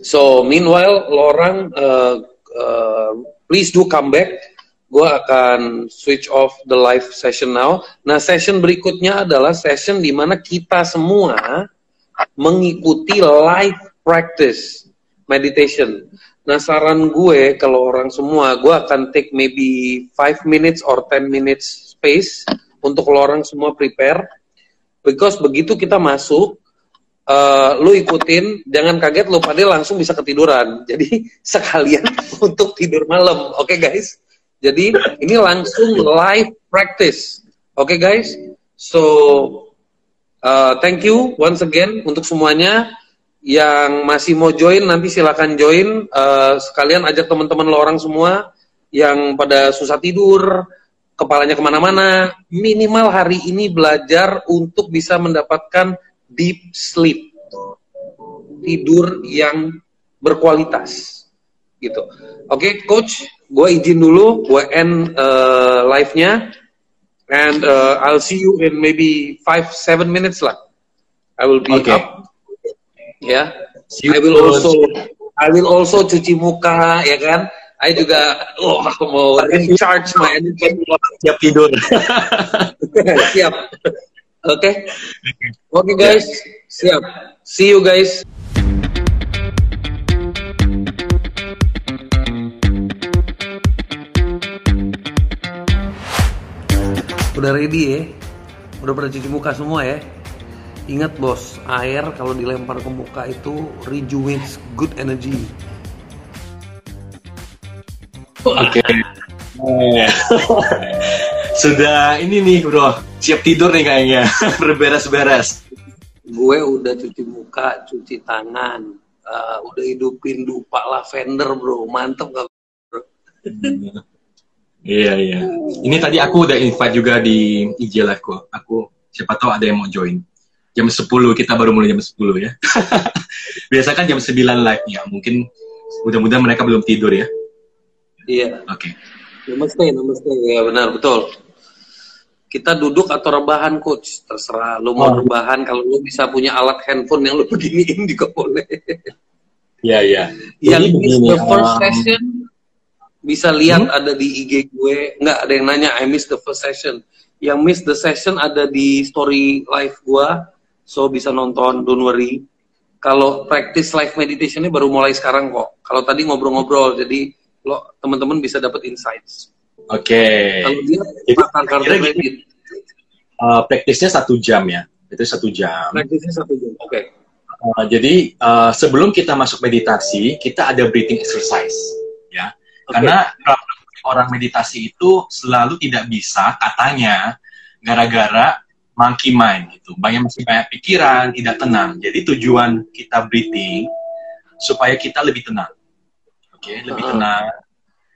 so meanwhile, Lorang uh, uh, please do come back. Gue akan switch off the live session now. Nah, session berikutnya adalah session di mana kita semua mengikuti live practice meditation. Nah, saran gue kalau orang semua, gue akan take maybe 5 minutes or 10 minutes space untuk orang semua prepare. Because begitu kita masuk, uh, lu ikutin, jangan kaget lu pada langsung bisa ketiduran. Jadi sekalian untuk tidur malam, oke okay, guys? Jadi ini langsung live practice, oke okay, guys? So uh, thank you once again untuk semuanya. yang masih mau join nanti silakan join. Uh, sekalian ajak teman-teman lo orang semua yang pada susah tidur, kepalanya ke mana-mana. Minimal hari ini belajar untuk bisa mendapatkan deep sleep, tidur yang berkualitas, gitu. Oke, okay, coach, gue izin dulu, gue end uh, live-nya, and uh, I'll see you in maybe five seven minutes lah. I will be okay. up ya. I will also I will also cuci muka ya kan. I juga oh mau recharge my energy siap tidur. siap. Oke. Okay. Oke okay, guys, siap. See you guys. Udah ready ya? Udah pada cuci muka semua ya? Ingat bos, air kalau dilempar ke muka itu rejuvenates good energy. Oke. Okay. Sudah ini nih bro, siap tidur nih kayaknya, berberes-beres. Gue udah cuci muka, cuci tangan, uh, udah hidupin dupa lavender bro, mantep gak bro? Iya iya. Ini tadi aku udah invite juga di IG live ku. Aku siapa tahu ada yang mau join jam 10 kita baru mulai jam 10 ya. Biasa kan jam 9 live ya. Mungkin mudah-mudahan mereka belum tidur ya. Iya. Oke. Okay. Namaste, namaste. Ya benar, betul. Kita duduk atau rebahan coach, terserah lu mau oh. rebahan kalau lu bisa punya alat handphone yang lu beginiin juga boleh. Iya, iya. Yang begini, the first um, session bisa lihat hmm? ada di IG gue. Enggak, ada yang nanya I miss the first session. Yang miss the session ada di story live gue so bisa nonton don't worry kalau practice live meditation ini baru mulai sekarang kok kalau tadi ngobrol-ngobrol jadi lo teman-teman bisa dapat insights oke okay. kalau dia kredit uh, praktisnya satu jam ya itu satu jam praktisnya satu jam oke okay. uh, jadi uh, sebelum kita masuk meditasi kita ada breathing exercise ya okay. karena orang meditasi itu selalu tidak bisa katanya gara-gara monkey mind gitu. Banyak masih banyak pikiran, tidak tenang. Jadi tujuan kita breathing supaya kita lebih tenang. Oke, okay? lebih uh. tenang.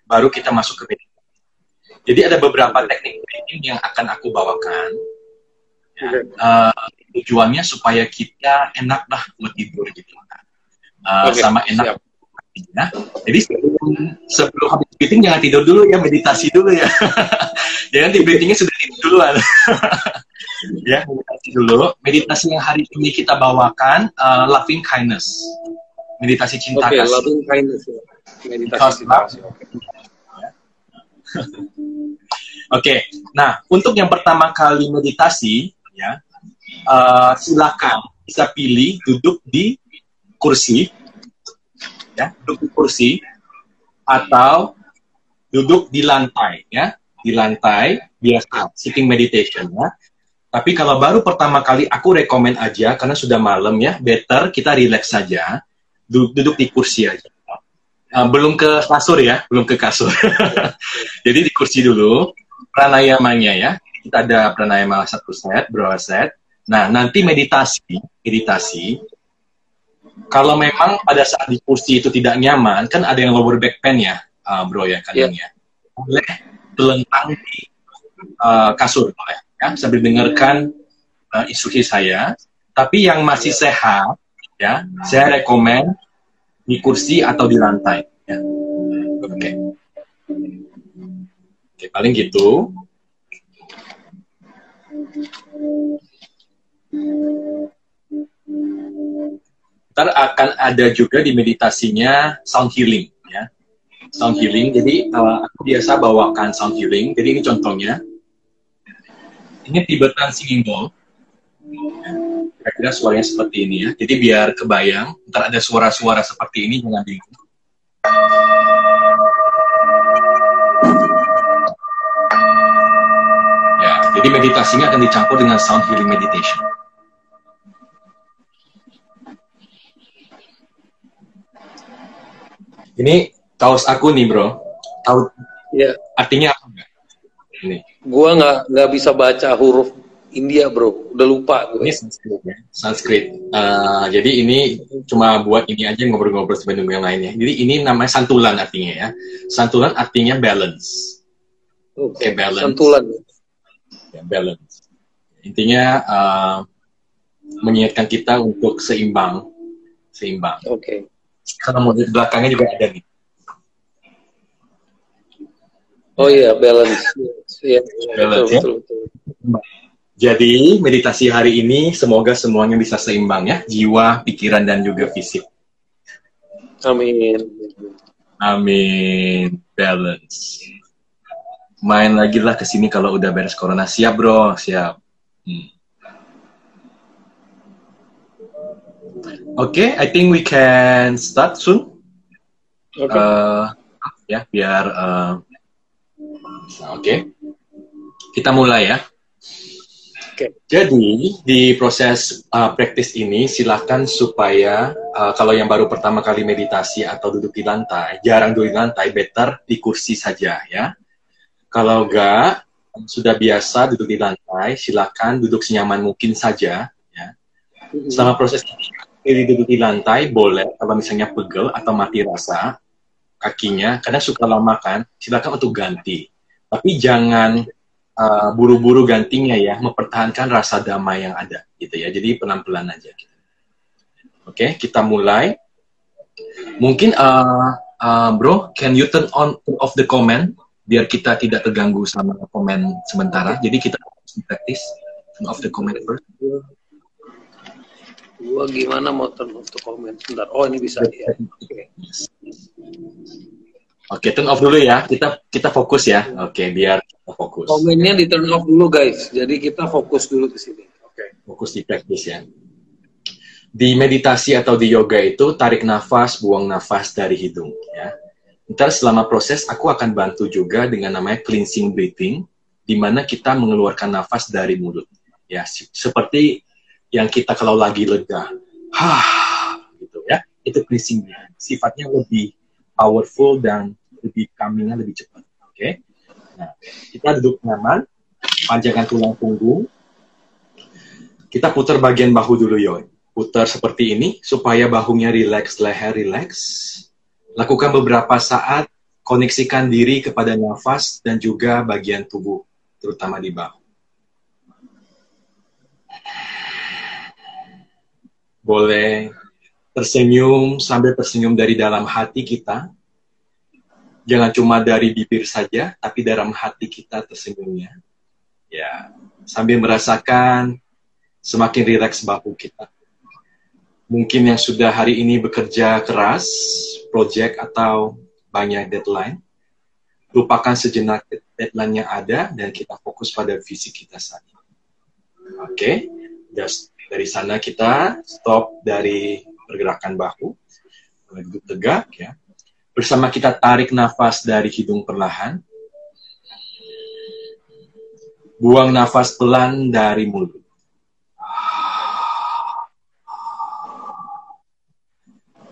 Baru kita masuk ke meditasi. Jadi ada beberapa teknik breathing yang akan aku bawakan. Ya. Uh, tujuannya supaya kita enak lah buat tidur gitu. Uh, okay, sama enak. Siap. Ya. Jadi sebelum, sebelum habis breathing jangan tidur dulu ya, meditasi dulu ya. jangan di breathingnya sudah tidur duluan. ya meditasi dulu meditasi yang hari ini kita bawakan uh, loving kindness meditasi cinta okay, kasih loving kindness ya. meditasi cinta kasih oke okay. nah untuk yang pertama kali meditasi ya uh, silakan bisa pilih duduk di kursi ya duduk di kursi atau duduk di lantai ya di lantai biasa sitting meditation ya tapi kalau baru pertama kali aku rekomend aja karena sudah malam ya, better kita relax saja, duduk, di kursi aja. Uh, belum ke kasur ya, belum ke kasur. Jadi di kursi dulu, pranayamanya ya. Kita ada pranayama satu set, berapa set. Nah, nanti meditasi, meditasi. Kalau memang pada saat di kursi itu tidak nyaman, kan ada yang lower back pain ya, uh, bro ya yeah. ya. Boleh telentang di uh, kasur, boleh ya, sambil dengarkan uh, instruksi saya. Tapi yang masih sehat, ya, saya rekomend di kursi atau di lantai. Oke, paling gitu. Ntar akan ada juga di meditasinya sound healing, ya. Sound healing. Jadi uh, aku biasa bawakan sound healing. Jadi ini contohnya ini Tibetan Singing Bowl. Kira-kira suaranya seperti ini ya. Jadi biar kebayang, ntar ada suara-suara seperti ini jangan bingung. Jadi meditasinya akan dicampur dengan sound healing meditation. Ini kaos aku nih bro. Tahu ya. artinya apa enggak? Ini. Gua nggak nggak bisa baca huruf India bro, udah lupa gue. Ini Sanskrit ya, Sanskrit. Uh, jadi ini cuma buat ini aja ngobrol-ngobrol sebelum yang lainnya. Jadi ini namanya santulan artinya ya. Santulan artinya balance. Oke, okay, balance. Santulan. Ya, balance. Intinya uh, mengingatkan kita untuk seimbang, seimbang. Oke. Okay. Kalau mau di belakangnya juga ada nih. Oh iya, balance. Ya, balance betul, ya. Betul, betul. Jadi meditasi hari ini semoga semuanya bisa seimbang ya, jiwa, pikiran dan juga fisik. Amin. Amin. Balance. Main lagi lah ke sini kalau udah beres corona. Siap bro, siap. Hmm. Oke, okay, I think we can start soon. Okay. Uh, ya, biar uh, oke. Okay. Kita mulai ya. Okay. Jadi di proses uh, praktis ini silahkan supaya uh, kalau yang baru pertama kali meditasi atau duduk di lantai, jarang duduk di lantai, better di kursi saja ya. Kalau enggak sudah biasa duduk di lantai, silahkan duduk senyaman mungkin saja ya. Selama proses ini duduk di lantai boleh kalau misalnya pegel atau mati rasa kakinya karena suka lama kan, silakan untuk ganti. Tapi jangan uh, buru-buru gantinya ya, mempertahankan rasa damai yang ada gitu ya. Jadi pelan-pelan aja. Gitu. Oke, okay, kita mulai. Mungkin uh, uh, bro, can you turn on turn off the comment biar kita tidak terganggu sama komen sementara. Jadi kita praktis turn off the comment first. Gua gimana mau turn off the comment sebentar. Oh ini bisa ya. Oke. Okay. Oke, turn off dulu ya. Kita kita fokus ya. Oke, biar kita fokus. Komennya di turn off dulu guys. Jadi kita fokus dulu ke sini. Oke. Fokus di practice ya. Di meditasi atau di yoga itu tarik nafas, buang nafas dari hidung ya. Ntar selama proses aku akan bantu juga dengan namanya cleansing breathing, di mana kita mengeluarkan nafas dari mulut. Ya, seperti yang kita kalau lagi lega, hah, gitu ya. Itu cleansing breathing. Sifatnya lebih powerful dan lebih calmingnya lebih cepat. Oke. Okay? Nah, kita duduk nyaman, panjangkan tulang punggung. Kita putar bagian bahu dulu, Yoy. Putar seperti ini supaya bahunya rileks, leher rileks. Lakukan beberapa saat, koneksikan diri kepada nafas dan juga bagian tubuh, terutama di bahu. Boleh tersenyum sambil tersenyum dari dalam hati kita. Jangan cuma dari bibir saja, tapi dalam hati kita tersenyumnya. Ya, sambil merasakan semakin rileks bahu kita. Mungkin yang sudah hari ini bekerja keras, project atau banyak deadline, lupakan sejenak deadline yang ada dan kita fokus pada visi kita saat ini. Oke, okay? dari sana kita stop dari pergerakan bahu, duduk tegak ya. Bersama kita tarik nafas dari hidung perlahan. Buang nafas pelan dari mulut.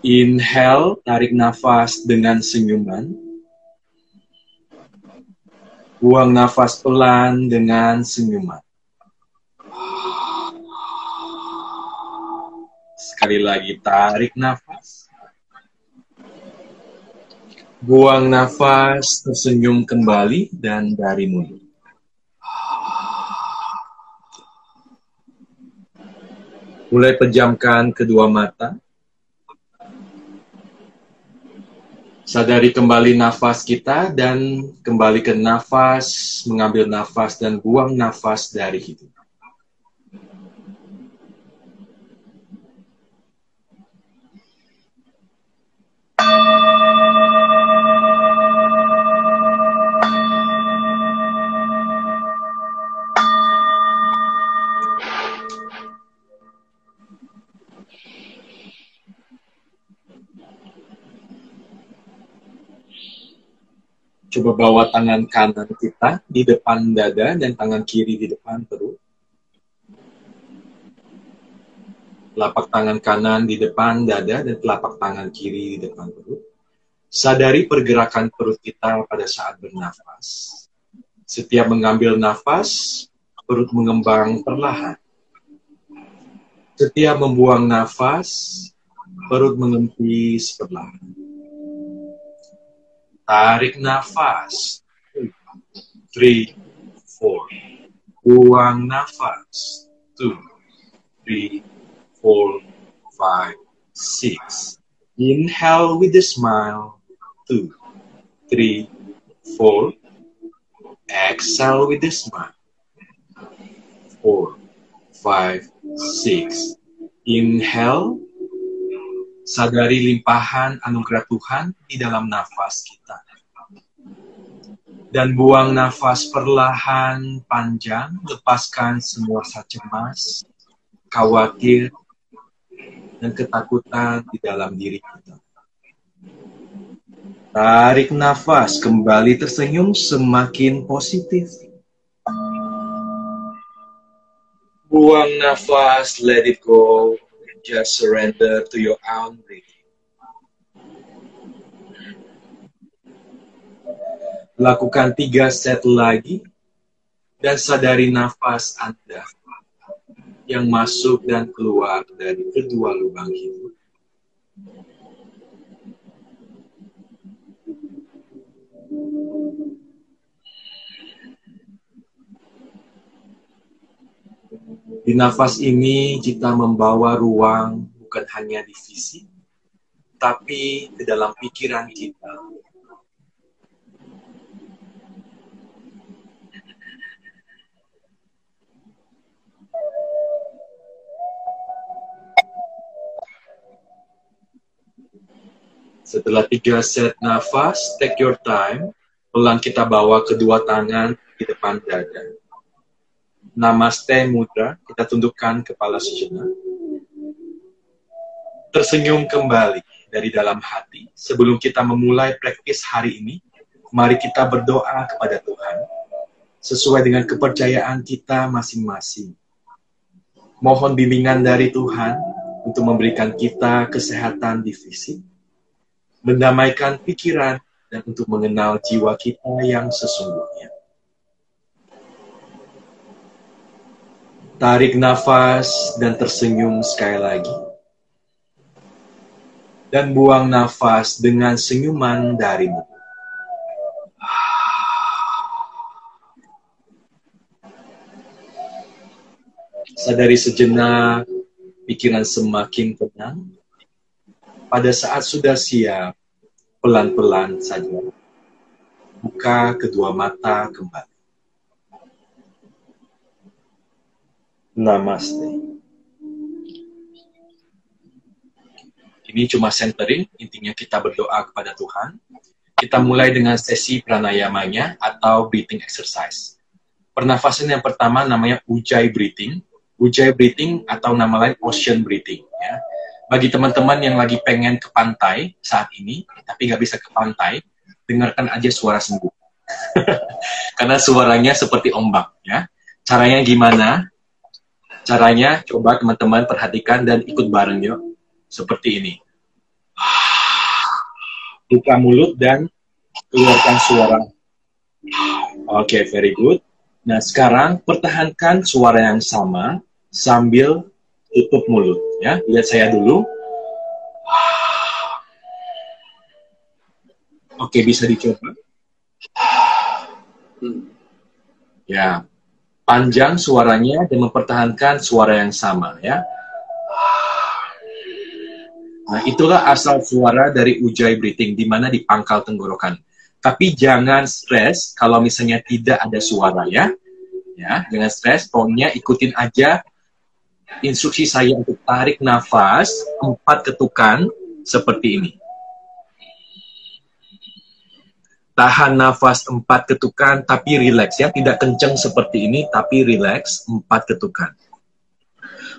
Inhale, tarik nafas dengan senyuman. Buang nafas pelan dengan senyuman. Sekali lagi tarik nafas. Buang nafas, tersenyum kembali dan dari mulut. Mulai pejamkan kedua mata. Sadari kembali nafas kita dan kembali ke nafas, mengambil nafas dan buang nafas dari hidung. Coba bawa tangan kanan kita di depan dada dan tangan kiri di depan perut. Telapak tangan kanan di depan dada dan telapak tangan kiri di depan perut. Sadari pergerakan perut kita pada saat bernafas. Setiap mengambil nafas, perut mengembang perlahan. Setiap membuang nafas, perut mengempis perlahan. Tarik nafas. Three, four. Buang nafas. Two, three, four, five, six. Inhale with a smile. Two, three, four. Exhale with a smile. Four, five, six. Inhale. Sadari limpahan anugerah Tuhan di dalam nafas kita. Dan buang nafas perlahan panjang, lepaskan semua rasa cemas, khawatir, dan ketakutan di dalam diri kita. Tarik nafas, kembali tersenyum semakin positif. Buang nafas, let it go. Just surrender to your own breathing. Lakukan tiga set lagi dan sadari nafas Anda yang masuk dan keluar dari kedua lubang hidup. Di nafas ini kita membawa ruang bukan hanya di fisik, tapi di dalam pikiran kita Setelah tiga set nafas, take your time. Pelan kita bawa kedua tangan di depan dada. Namaste mudra, kita tundukkan kepala sejenak. Tersenyum kembali dari dalam hati. Sebelum kita memulai praktis hari ini, mari kita berdoa kepada Tuhan sesuai dengan kepercayaan kita masing-masing. Mohon bimbingan dari Tuhan untuk memberikan kita kesehatan di fisik, mendamaikan pikiran, dan untuk mengenal jiwa kita yang sesungguhnya. Tarik nafas dan tersenyum sekali lagi. Dan buang nafas dengan senyuman darimu. Sadari sejenak, pikiran semakin tenang, pada saat sudah siap, pelan-pelan saja buka kedua mata kembali. Namaste. Ini cuma centering, intinya kita berdoa kepada Tuhan. Kita mulai dengan sesi pranayamanya atau breathing exercise. Pernafasan yang pertama namanya ujjayi breathing. Ujjayi breathing atau nama lain ocean breathing. Ya bagi teman-teman yang lagi pengen ke pantai saat ini, tapi nggak bisa ke pantai, dengarkan aja suara sembuh. Karena suaranya seperti ombak, ya. Caranya gimana? Caranya coba teman-teman perhatikan dan ikut bareng yuk. Seperti ini. Buka mulut dan keluarkan suara. Oke, okay, very good. Nah, sekarang pertahankan suara yang sama sambil tutup mulut ya. Lihat saya dulu. Oke, bisa dicoba. Ya. Panjang suaranya dan mempertahankan suara yang sama ya. Nah, itulah asal suara dari ujjayi breathing di mana di pangkal tenggorokan. Tapi jangan stres kalau misalnya tidak ada suara ya. Ya, jangan stres, pokoknya ikutin aja instruksi saya untuk tarik nafas empat ketukan seperti ini. Tahan nafas empat ketukan tapi rileks ya, tidak kencang seperti ini tapi rileks empat ketukan.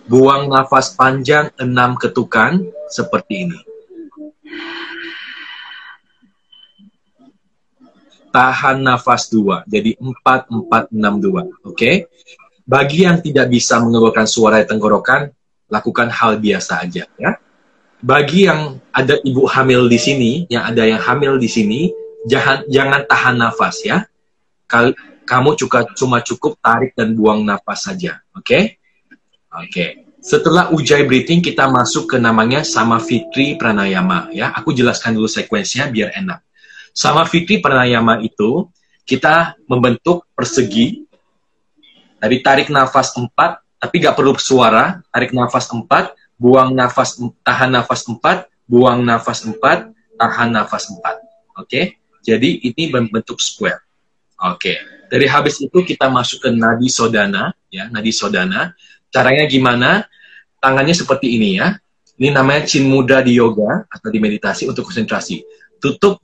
Buang nafas panjang enam ketukan seperti ini. Tahan nafas dua, jadi empat empat enam dua, oke? Bagi yang tidak bisa mengeluarkan suara di tenggorokan, lakukan hal biasa aja ya. Bagi yang ada ibu hamil di sini, yang ada yang hamil di sini, jangan jangan tahan nafas ya. Kal kamu juga cuma cukup tarik dan buang nafas saja. Oke? Okay? Oke. Okay. Setelah ujjayi breathing kita masuk ke namanya sama fitri pranayama ya. Aku jelaskan dulu sekuensinya biar enak. Sama fitri pranayama itu kita membentuk persegi dari tarik nafas 4 tapi nggak perlu suara, tarik nafas 4, buang nafas tahan nafas 4, buang nafas 4, tahan nafas 4. Oke? Okay? Jadi ini membentuk square. Oke. Okay. Dari habis itu kita masuk ke nadi sodana ya, nadi sodana. Caranya gimana? Tangannya seperti ini ya. Ini namanya chin muda di yoga atau di meditasi untuk konsentrasi. Tutup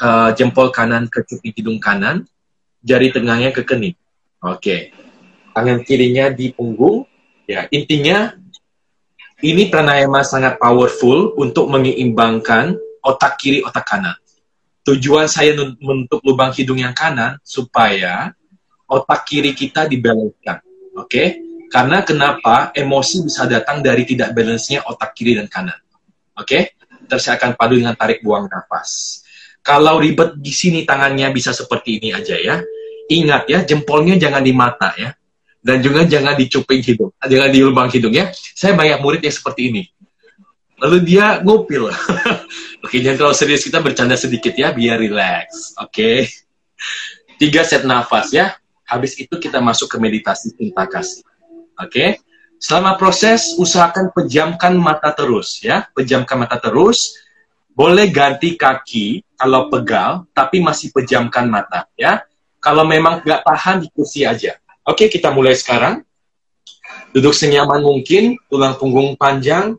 uh, jempol kanan ke cuping hidung kanan, jari tengahnya ke kening. Oke. Okay. Tangan kirinya di punggung. Ya, intinya ini pranayama sangat powerful untuk menyeimbangkan otak kiri, otak kanan. Tujuan saya untuk lubang hidung yang kanan supaya otak kiri kita dibalancekan. Oke? Okay? Karena kenapa emosi bisa datang dari tidak balance-nya otak kiri dan kanan. Oke? Okay? Terus saya akan padu dengan tarik buang nafas. Kalau ribet di sini tangannya bisa seperti ini aja ya. Ingat ya, jempolnya jangan di mata ya. Dan juga jangan di cuping hidung, jangan di lubang hidung ya. Saya banyak murid yang seperti ini. Lalu dia ngupil. Oke, jangan terlalu serius, kita bercanda sedikit ya, biar relax. Oke. Tiga set nafas ya. Habis itu kita masuk ke meditasi cinta kasih. Oke. Selama proses usahakan pejamkan mata terus ya, pejamkan mata terus. Boleh ganti kaki kalau pegal, tapi masih pejamkan mata ya. Kalau memang nggak tahan di kursi aja. Oke, kita mulai sekarang. Duduk senyaman mungkin, tulang punggung panjang.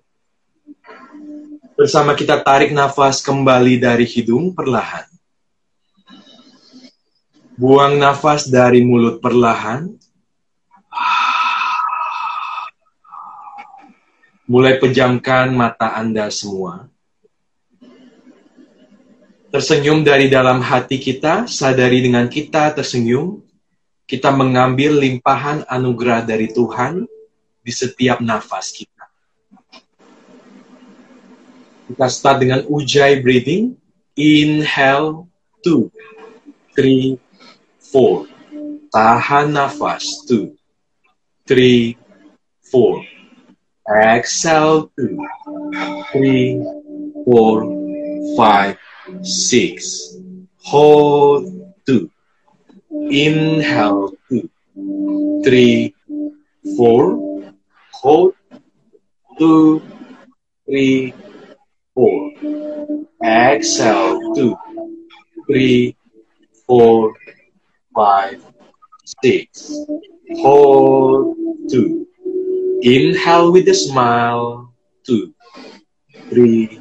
Bersama kita tarik nafas kembali dari hidung perlahan. Buang nafas dari mulut perlahan. Mulai pejamkan mata Anda semua. Tersenyum dari dalam hati kita, sadari dengan kita tersenyum, kita mengambil limpahan anugerah dari Tuhan di setiap nafas kita. Kita start dengan ujjayi breathing. Inhale, two, three, four. Tahan nafas, two, three, four. Exhale two, three, four, five, six. Hold two. Inhale two, three, four. Hold two, three, four. Exhale two, three, four, five, six. Hold two Inhale with a smile. Two, three,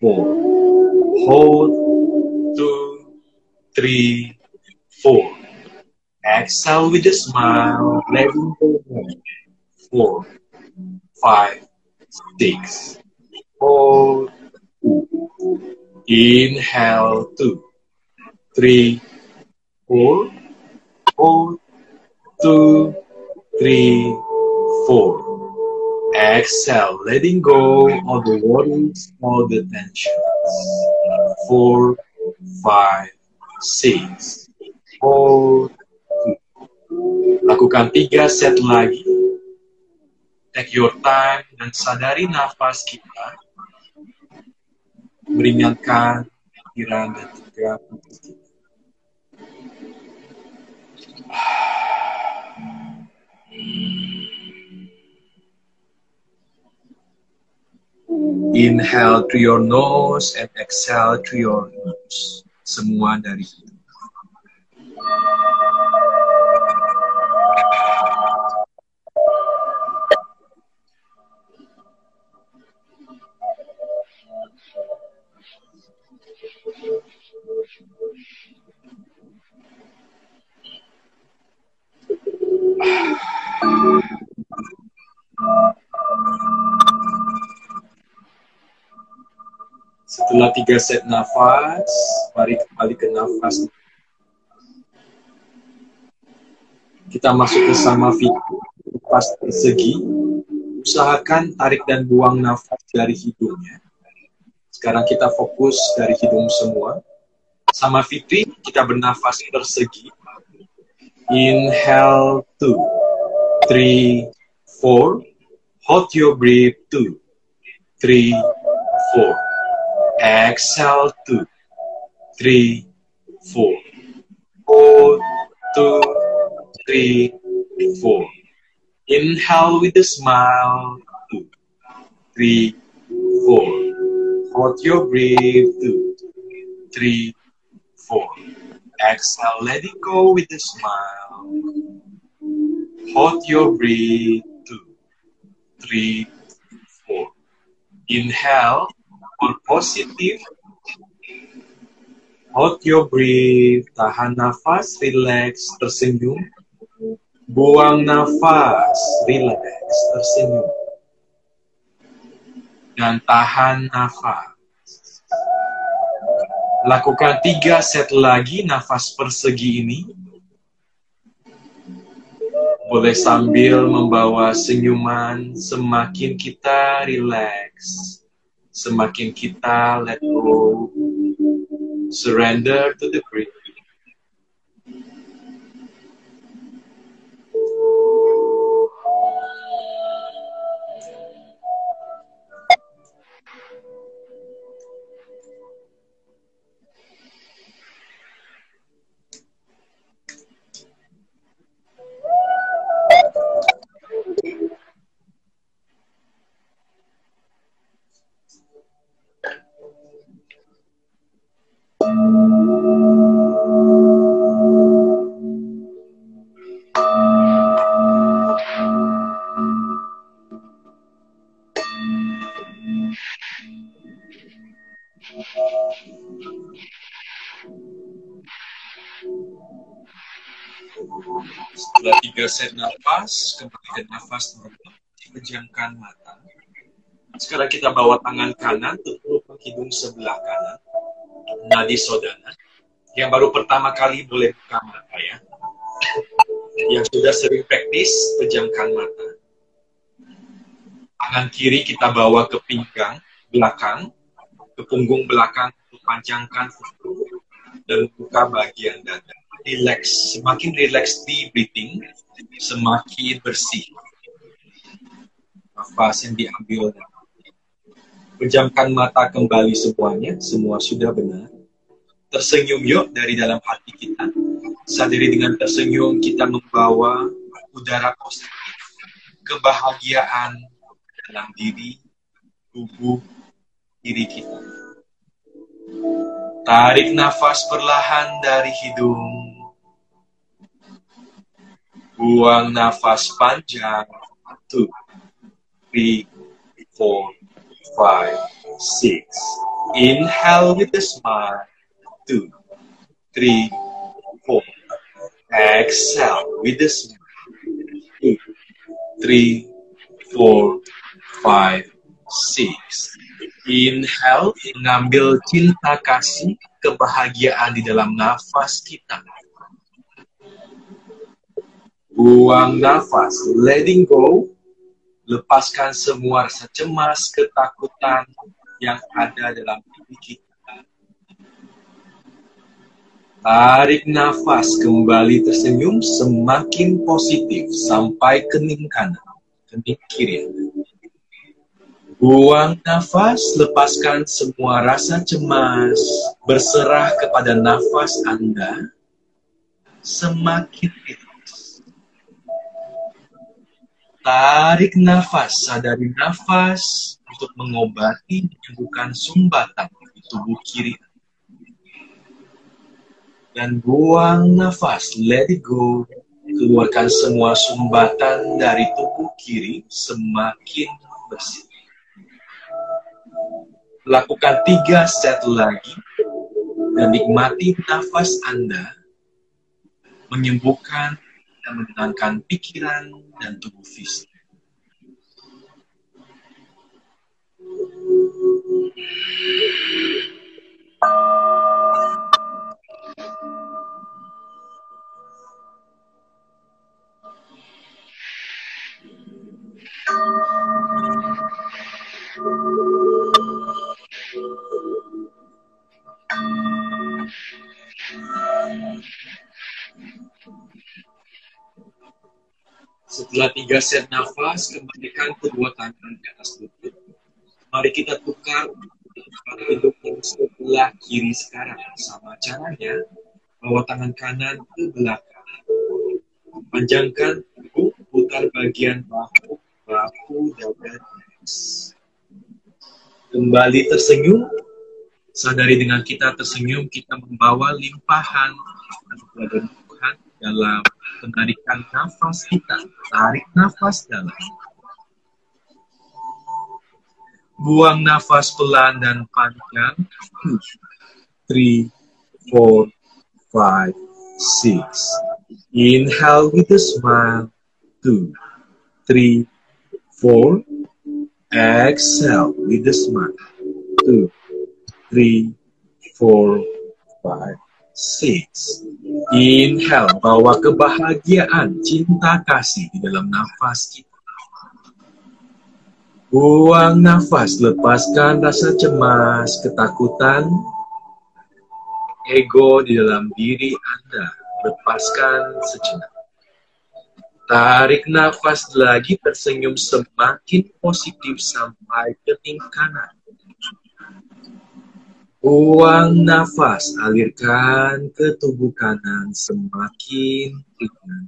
four. Hold. Two, three, four. Exhale with a smile. Four, five, six. Hold. Two. Inhale. Two, three, four. Hold. Two, three, four. Exhale, letting go of the worries, all the tensions. Four, five, six. Four, Lakukan tiga set lagi. Take your time dan sadari nafas kita. Meringankan pikiran dan juga kita. Inhale through your nose and exhale through your nose. Semua dari itu. Tiga set nafas, mari kembali ke nafas. Kita masuk ke sama pas persegi. Usahakan tarik dan buang nafas dari hidungnya. Sekarang kita fokus dari hidung semua. Sama fitri, kita bernafas persegi. Inhale two, three, four. Hold your breath two, three, four. Exhale two, three, four. Hold two, three, four. Inhale with a smile. Two, three, four. Hold your breath. Two, three, four. Exhale, let it go with a smile. Hold your breath. Two, three, four. Inhale for positive. Hold your breath. Tahan nafas, relax, tersenyum. Buang nafas, relax, tersenyum. Dan tahan nafas. Lakukan tiga set lagi nafas persegi ini. Boleh sambil membawa senyuman, semakin kita relax, semakin kita let go, surrender to the breath. Set nafas, kembalikan nafas normal, pejamkan mata. Sekarang kita bawa tangan kanan tutup hidung sebelah kanan, nadi sodana. Yang baru pertama kali boleh buka mata ya. Yang sudah sering praktis, pejamkan mata. Tangan kiri kita bawa ke pinggang belakang, ke punggung belakang, panjangkan dan buka bagian dada relax, semakin relax di breathing, semakin bersih. Nafas yang diambil. Pejamkan mata kembali semuanya, semua sudah benar. Tersenyum yuk dari dalam hati kita. Sadari dengan tersenyum kita membawa udara positif, kebahagiaan dalam diri, tubuh, diri kita. Tarik nafas perlahan dari hidung. Buang nafas panjang. Two, three, four, five, six. Inhale with a smile. Two, three, four. Exhale with a smile. Two, three, four, five, six. Inhale, mengambil cinta kasih, kebahagiaan di dalam nafas kita. Buang nafas, letting go. Lepaskan semua rasa cemas, ketakutan yang ada dalam diri kita. Tarik nafas, kembali tersenyum, semakin positif sampai kening kanan, kening kiri. Buang nafas, lepaskan semua rasa cemas, berserah kepada nafas Anda, semakin itu Tarik nafas, sadari nafas untuk mengobati menyembuhkan sumbatan di tubuh kiri. Dan buang nafas, let it go. Keluarkan semua sumbatan dari tubuh kiri semakin bersih. Lakukan tiga set lagi dan nikmati nafas Anda menyembuhkan kita menenangkan pikiran dan tubuh fisik. Setelah tiga set nafas, kembalikan kedua tangan ke atas lutut. Mari kita tukar hidup sebelah kiri sekarang. Sama caranya, bawa tangan kanan ke belakang. Panjangkan tubuh, putar bagian bahu, bahu, dada, Kembali tersenyum, sadari dengan kita tersenyum, kita membawa limpahan dan Tuhan dalam penarikan nafas kita. Tarik nafas dalam. Buang nafas pelan dan panjang. Three, four, five, six. Inhale with a smile. Two, three, four. Exhale with a smile. Two, three, four, five, six. Inhale, bawa kebahagiaan, cinta kasih di dalam nafas kita. Buang nafas, lepaskan rasa cemas, ketakutan, ego di dalam diri Anda. Lepaskan sejenak. Tarik nafas lagi, tersenyum semakin positif sampai ke kanan. Buang nafas, alirkan ke tubuh kanan semakin ringan.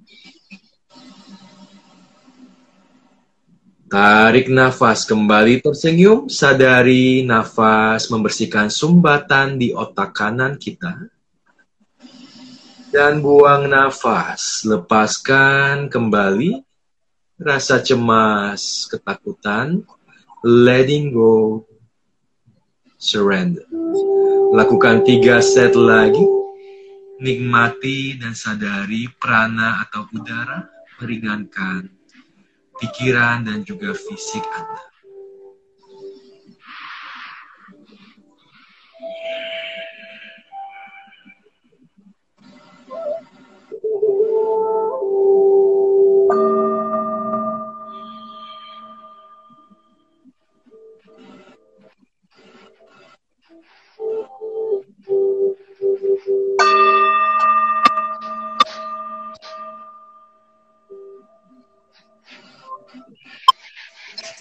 Tarik nafas kembali tersenyum, sadari nafas membersihkan sumbatan di otak kanan kita. Dan buang nafas, lepaskan kembali rasa cemas, ketakutan, letting go, surrender. Lakukan tiga set lagi. Nikmati dan sadari prana atau udara meringankan pikiran dan juga fisik Anda.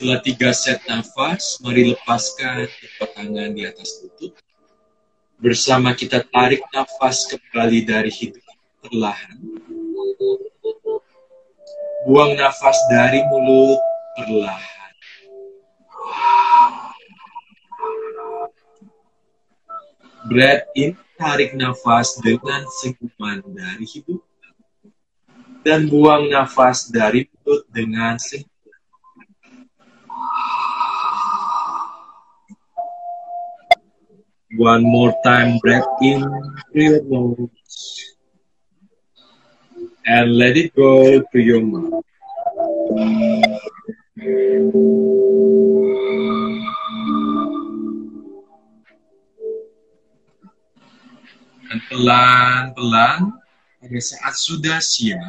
Setelah tiga set nafas, mari lepaskan kedua tangan di atas lutut. Bersama kita tarik nafas kembali dari hidung perlahan. Buang nafas dari mulut perlahan. Breath in, tarik nafas dengan senyuman dari hidung. Dan buang nafas dari mulut dengan senyuman. One more time, breath in through your nose. And let it go to your mouth. Dan pelan-pelan, pada saat sudah siap,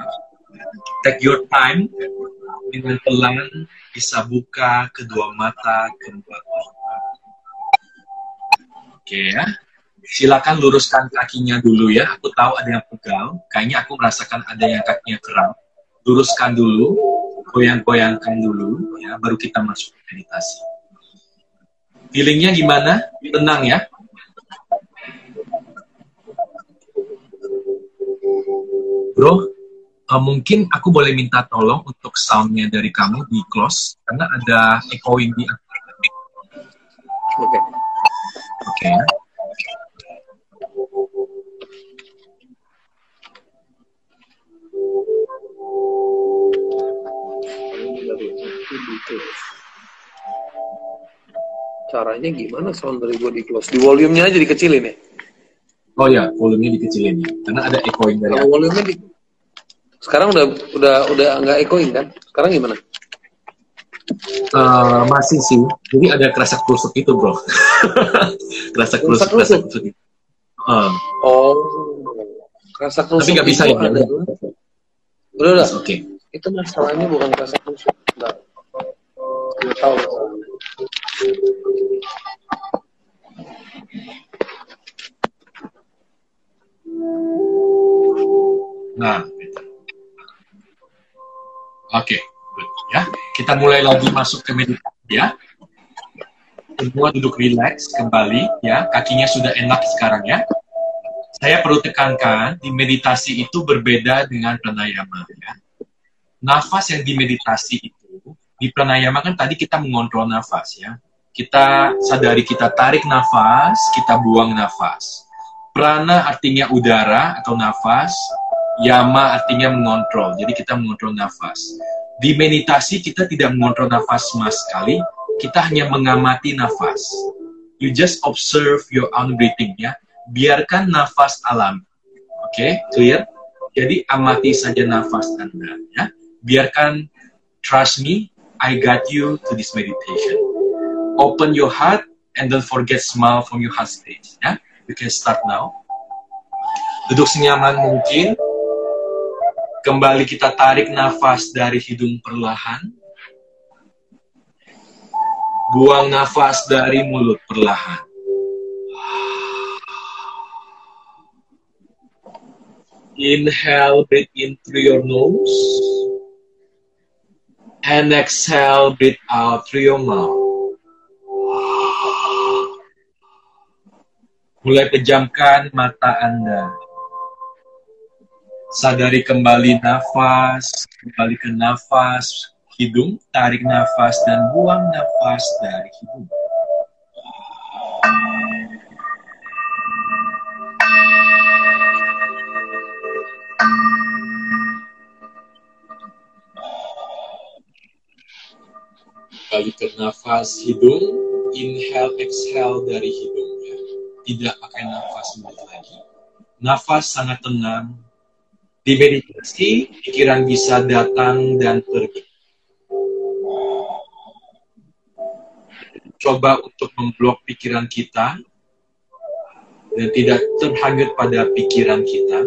take your time, dengan pelan bisa buka kedua mata kembali. Oke ya. Silakan luruskan kakinya dulu ya. Aku tahu ada yang pegal. Kayaknya aku merasakan ada yang kakinya kram. Luruskan dulu, goyang-goyangkan dulu ya, baru kita masuk ke meditasi. Feelingnya gimana? Tenang ya. Bro, uh, mungkin aku boleh minta tolong untuk soundnya dari kamu di close karena ada echoing di. Oke. Okay. Oke. Okay. Caranya gimana sound dari gue di close? Di volumenya aja dikecilin ya? Oh ya, volumenya dikecilin ya. Karena ada echoing dari. Kalau volumenya di... Sekarang udah udah udah nggak echoing kan? Sekarang gimana? Uh, masih sih. Jadi ada kerasa kerusuk itu, bro. kerasa kerusuk, kerasa kerusuk. Uh. Oh. Kerasa kerusuk. Tapi nggak bisa ya. Ada. Udah, udah. Oke. Okay. Itu masalahnya bukan kerasa kerusuk. Enggak. Gue tahu. Nah, Oke, okay, ya. Kita mulai lagi masuk ke meditasi ya. Semua duduk rileks kembali ya. Kakinya sudah enak sekarang ya. Saya perlu tekankan di meditasi itu berbeda dengan pranayama ya. Nafas yang di meditasi itu di pranayama kan tadi kita mengontrol nafas ya. Kita sadari kita tarik nafas, kita buang nafas. Prana artinya udara atau nafas, Yama artinya mengontrol. Jadi kita mengontrol nafas. Di meditasi kita tidak mengontrol nafas sama sekali. Kita hanya mengamati nafas. You just observe your own breathing ya. Biarkan nafas alam. Oke, okay? clear? Jadi amati saja nafas Anda ya. Biarkan trust me, I got you to this meditation. Open your heart and don't forget smile from your heart space ya. You can start now. Duduk senyaman mungkin, Kembali kita tarik nafas dari hidung perlahan. Buang nafas dari mulut perlahan. Inhale, breathe in through your nose. And exhale, breathe out through your mouth. Mulai pejamkan mata Anda. Sadari kembali nafas, kembali ke nafas hidung, tarik nafas dan buang nafas dari hidung. Kembali ke nafas hidung, inhale, exhale dari hidungnya. Tidak pakai nafas lagi. Nafas sangat tenang, di meditasi, pikiran bisa datang dan pergi. Coba untuk memblok pikiran kita dan tidak terhanyut pada pikiran kita.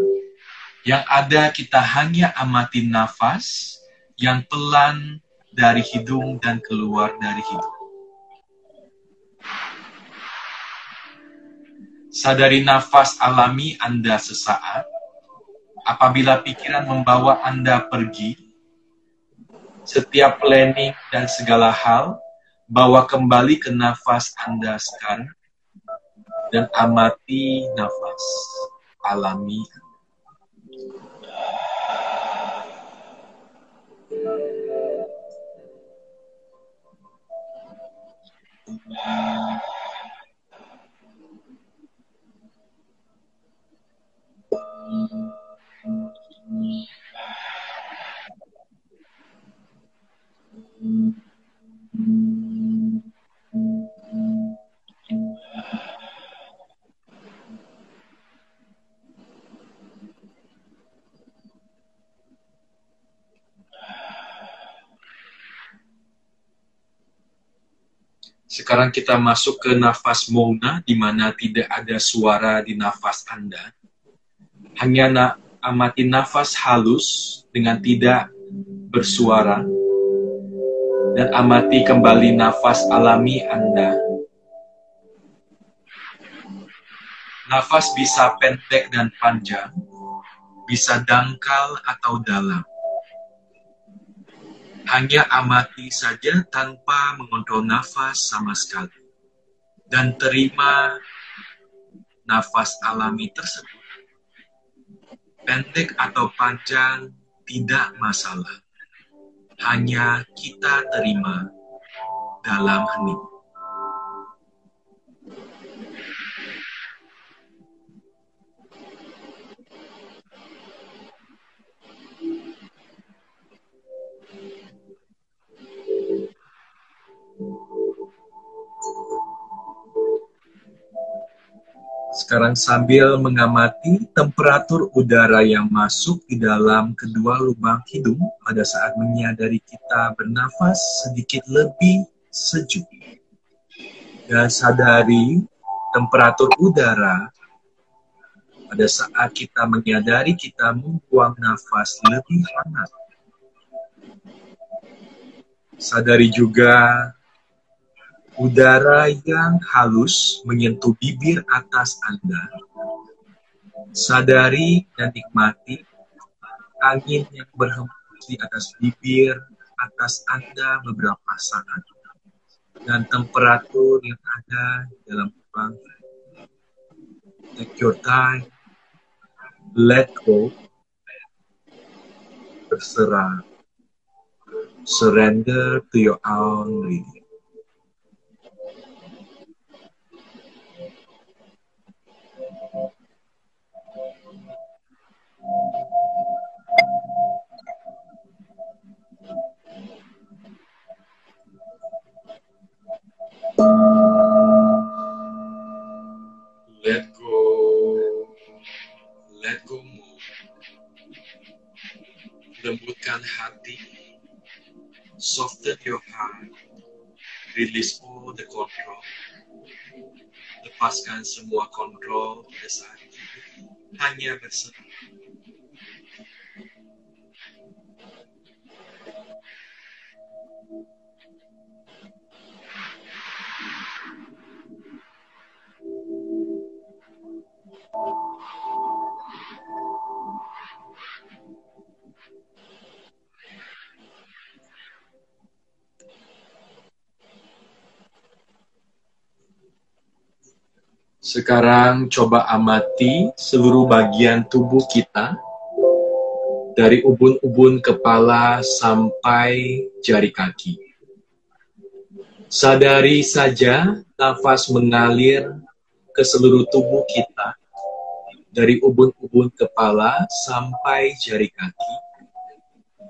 Yang ada kita hanya amati nafas yang pelan dari hidung dan keluar dari hidung. Sadari nafas alami Anda sesaat apabila pikiran membawa Anda pergi, setiap planning dan segala hal, bawa kembali ke nafas Anda sekarang, dan amati nafas. Alami. Thank Sekarang kita masuk ke nafas mona, di mana tidak ada suara di nafas Anda. Hanya na amati nafas halus dengan tidak bersuara dan amati kembali nafas alami Anda. Nafas bisa pendek dan panjang, bisa dangkal atau dalam. Hanya amati saja tanpa mengontrol nafas sama sekali. Dan terima nafas alami tersebut pendek atau panjang tidak masalah. Hanya kita terima dalam hening. Sekarang sambil mengamati temperatur udara yang masuk di dalam kedua lubang hidung pada saat menyadari kita bernafas sedikit lebih sejuk. Dan sadari temperatur udara pada saat kita menyadari kita membuang nafas lebih hangat. Sadari juga udara yang halus menyentuh bibir atas Anda. Sadari dan nikmati angin yang berhembus di atas bibir atas Anda beberapa saat dan temperatur yang ada dalam ruang. Take your time, let go, terserah, surrender to your own breathing. Let go, let go more. Lembutkan hati, soften your heart, release all the control. Lepaskan semua kontrol pada saat ini, hanya berserah. Sekarang coba amati seluruh bagian tubuh kita dari ubun-ubun kepala sampai jari kaki. Sadari saja nafas mengalir ke seluruh tubuh kita dari ubun-ubun kepala sampai jari kaki.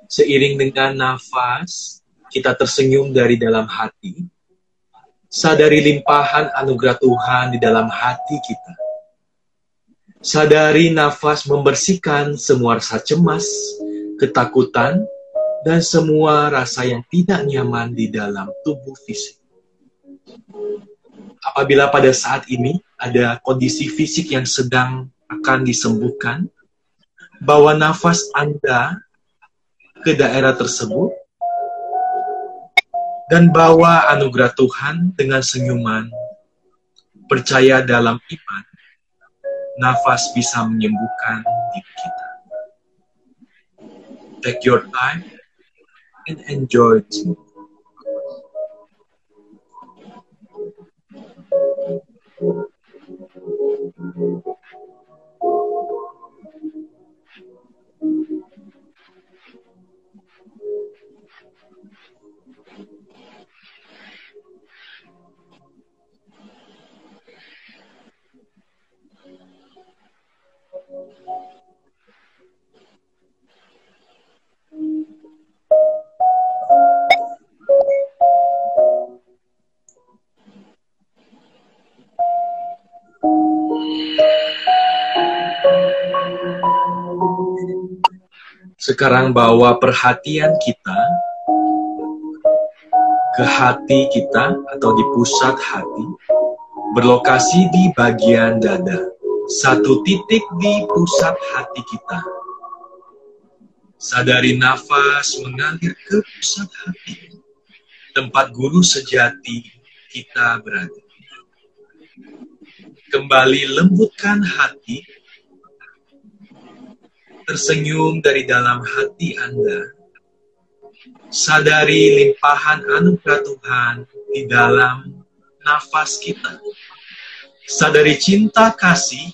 Seiring dengan nafas, kita tersenyum dari dalam hati Sadari limpahan anugerah Tuhan di dalam hati kita. Sadari nafas membersihkan semua rasa cemas, ketakutan, dan semua rasa yang tidak nyaman di dalam tubuh fisik. Apabila pada saat ini ada kondisi fisik yang sedang akan disembuhkan, bawa nafas Anda ke daerah tersebut dan bawa anugerah Tuhan dengan senyuman. Percaya dalam iman, nafas bisa menyembuhkan diri kita. Take your time and enjoy it. Sekarang bawa perhatian kita ke hati kita atau di pusat hati, berlokasi di bagian dada. Satu titik di pusat hati kita. Sadari nafas mengalir ke pusat hati, tempat guru sejati kita berada. Kembali lembutkan hati tersenyum dari dalam hati Anda. Sadari limpahan anugerah Tuhan di dalam nafas kita. Sadari cinta kasih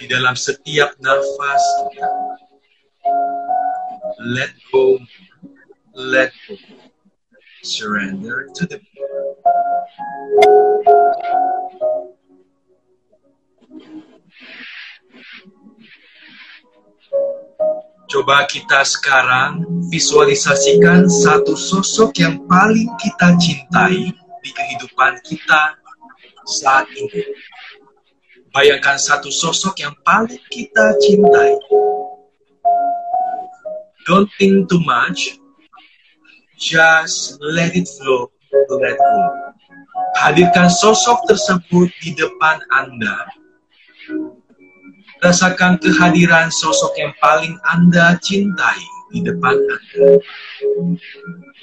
di dalam setiap nafas kita. Let go, let go. Surrender to the Coba kita sekarang visualisasikan satu sosok yang paling kita cintai di kehidupan kita saat ini. Bayangkan satu sosok yang paling kita cintai. Don't think too much. Just let it flow, let go. Hadirkan sosok tersebut di depan Anda Rasakan kehadiran sosok yang paling Anda cintai di depan Anda.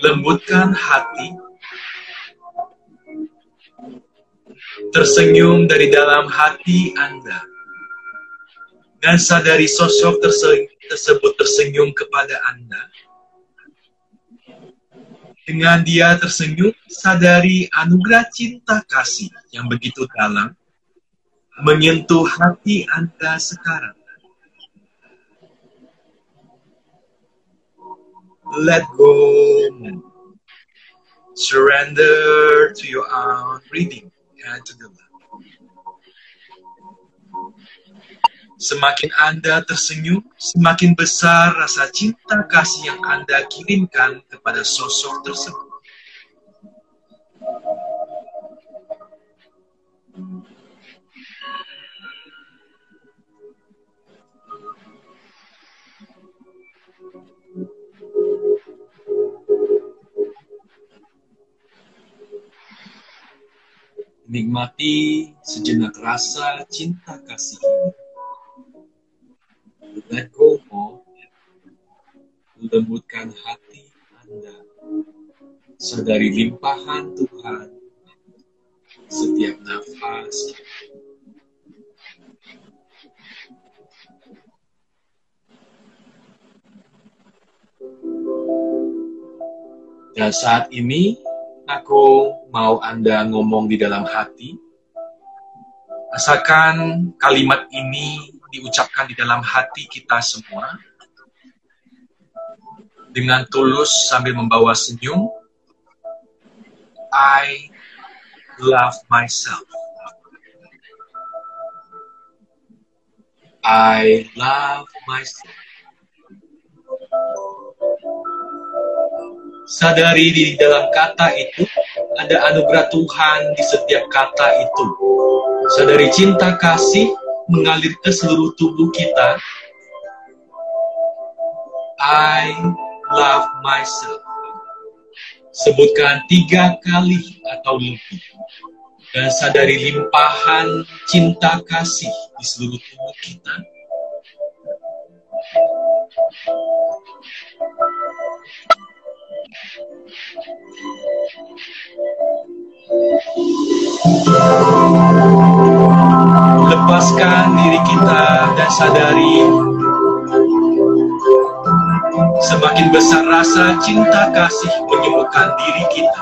Lembutkan hati. Tersenyum dari dalam hati Anda. dan sadari sosok tersebut tersenyum kepada Anda. Dengan dia tersenyum, sadari anugerah cinta kasih yang begitu dalam menyentuh hati Anda sekarang. Let go. Surrender to your own breathing and to the love. Semakin Anda tersenyum, semakin besar rasa cinta kasih yang Anda kirimkan kepada sosok tersebut. Nikmati sejenak rasa cinta kasih ini. Let go of lembutkan hati Anda. Sadari limpahan Tuhan. Setiap nafas. Dan saat ini aku mau Anda ngomong di dalam hati asalkan kalimat ini diucapkan di dalam hati kita semua dengan tulus sambil membawa senyum. I love myself. I love myself. Sadari di dalam kata itu ada anugerah Tuhan di setiap kata itu. Sadari cinta kasih mengalir ke seluruh tubuh kita. I love myself. Sebutkan tiga kali atau lebih. Dan sadari limpahan cinta kasih di seluruh tubuh kita. Lepaskan diri kita dan sadari semakin besar rasa cinta kasih menyembuhkan diri kita.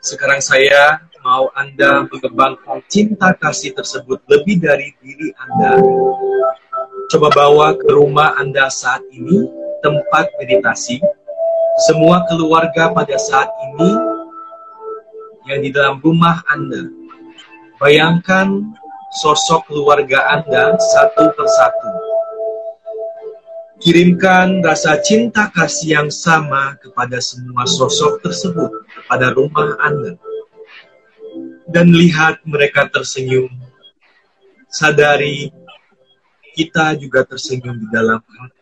Sekarang saya mau Anda mengembangkan cinta kasih tersebut lebih dari diri Anda. Coba bawa ke rumah Anda saat ini, tempat meditasi. Semua keluarga pada saat ini yang di dalam rumah Anda. Bayangkan sosok keluarga Anda satu persatu Kirimkan rasa cinta kasih yang sama kepada semua sosok tersebut, pada rumah Anda. Dan lihat mereka tersenyum. Sadari kita juga tersenyum di dalam hati.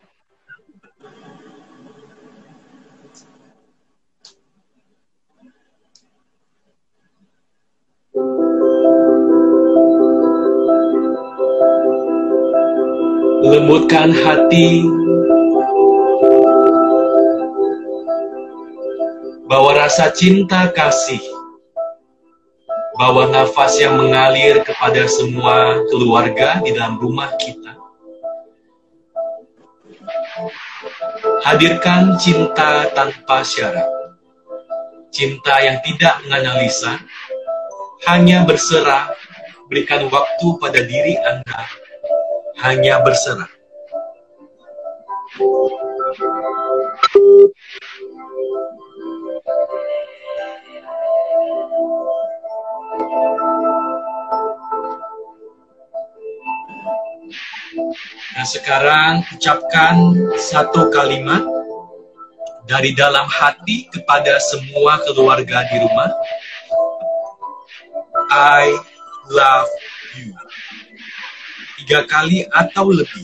Lembutkan hati. Bawa rasa cinta kasih, bawa nafas yang mengalir kepada semua keluarga di dalam rumah kita. Hadirkan cinta tanpa syarat, cinta yang tidak menganalisa, hanya berserah, berikan waktu pada diri Anda, hanya berserah. Nah sekarang ucapkan satu kalimat dari dalam hati kepada semua keluarga di rumah. I love you. Tiga kali atau lebih.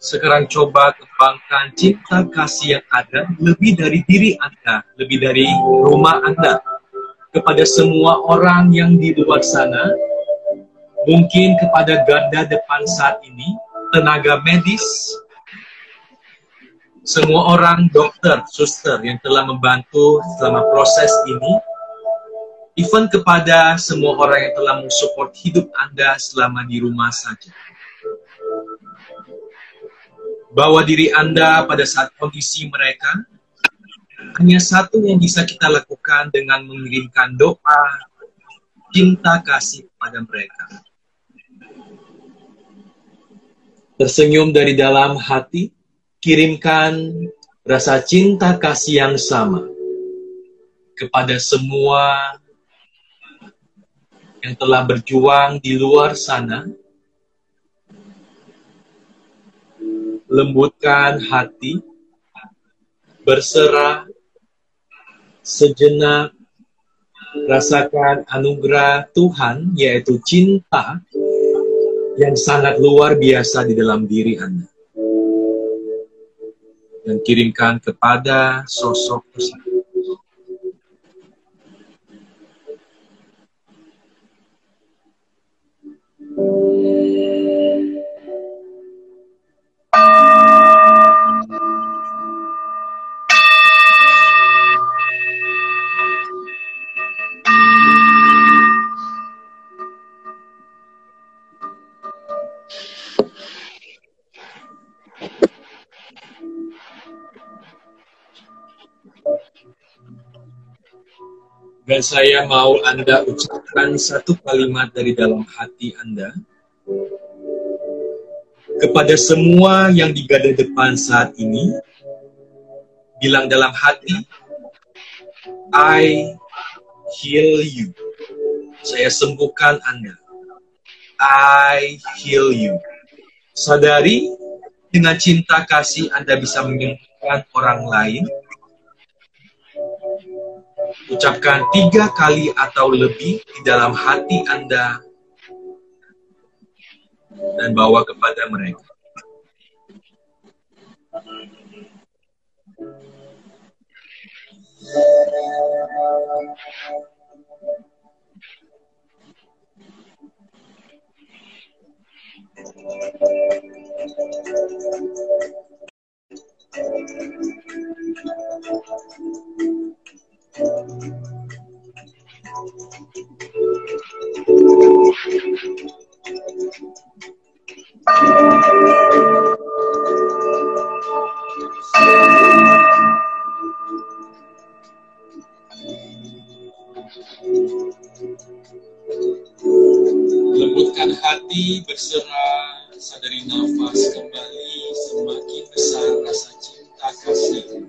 Sekarang coba kembangkan cinta kasih yang ada lebih dari diri Anda, lebih dari rumah Anda. Kepada semua orang yang di luar sana, mungkin kepada garda depan saat ini, tenaga medis, semua orang dokter, suster yang telah membantu selama proses ini, even kepada semua orang yang telah mensupport hidup Anda selama di rumah saja bawa diri Anda pada saat kondisi mereka. Hanya satu yang bisa kita lakukan dengan mengirimkan doa, cinta kasih kepada mereka. Tersenyum dari dalam hati, kirimkan rasa cinta kasih yang sama kepada semua yang telah berjuang di luar sana lembutkan hati, berserah sejenak, rasakan anugerah Tuhan, yaitu cinta yang sangat luar biasa di dalam diri Anda. Dan kirimkan kepada sosok tersebut. Dan saya mau Anda ucapkan satu kalimat dari dalam hati Anda kepada semua yang di gada depan saat ini. Bilang dalam hati, I heal you. Saya sembuhkan Anda. I heal you. Sadari dengan cinta kasih Anda bisa menyembuhkan orang lain Ucapkan tiga kali atau lebih di dalam hati Anda dan bawa kepada mereka. Lembutkan hati, berserah, sadari nafas kembali, semakin besar rasa cinta kasih.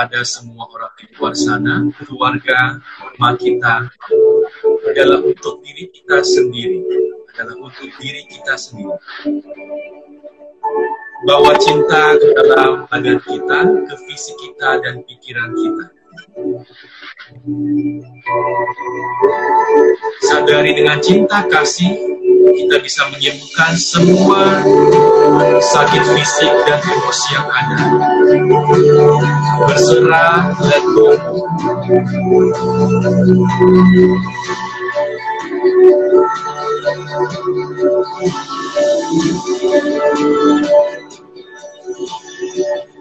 kepada semua orang di luar sana, keluarga, rumah kita, adalah untuk diri kita sendiri, adalah untuk diri kita sendiri. Bawa cinta ke dalam badan kita, ke fisik kita, dan pikiran kita. Sadari dengan cinta kasih, kita bisa menyembuhkan semua sakit fisik dan emosi yang ada. Berserah, let go.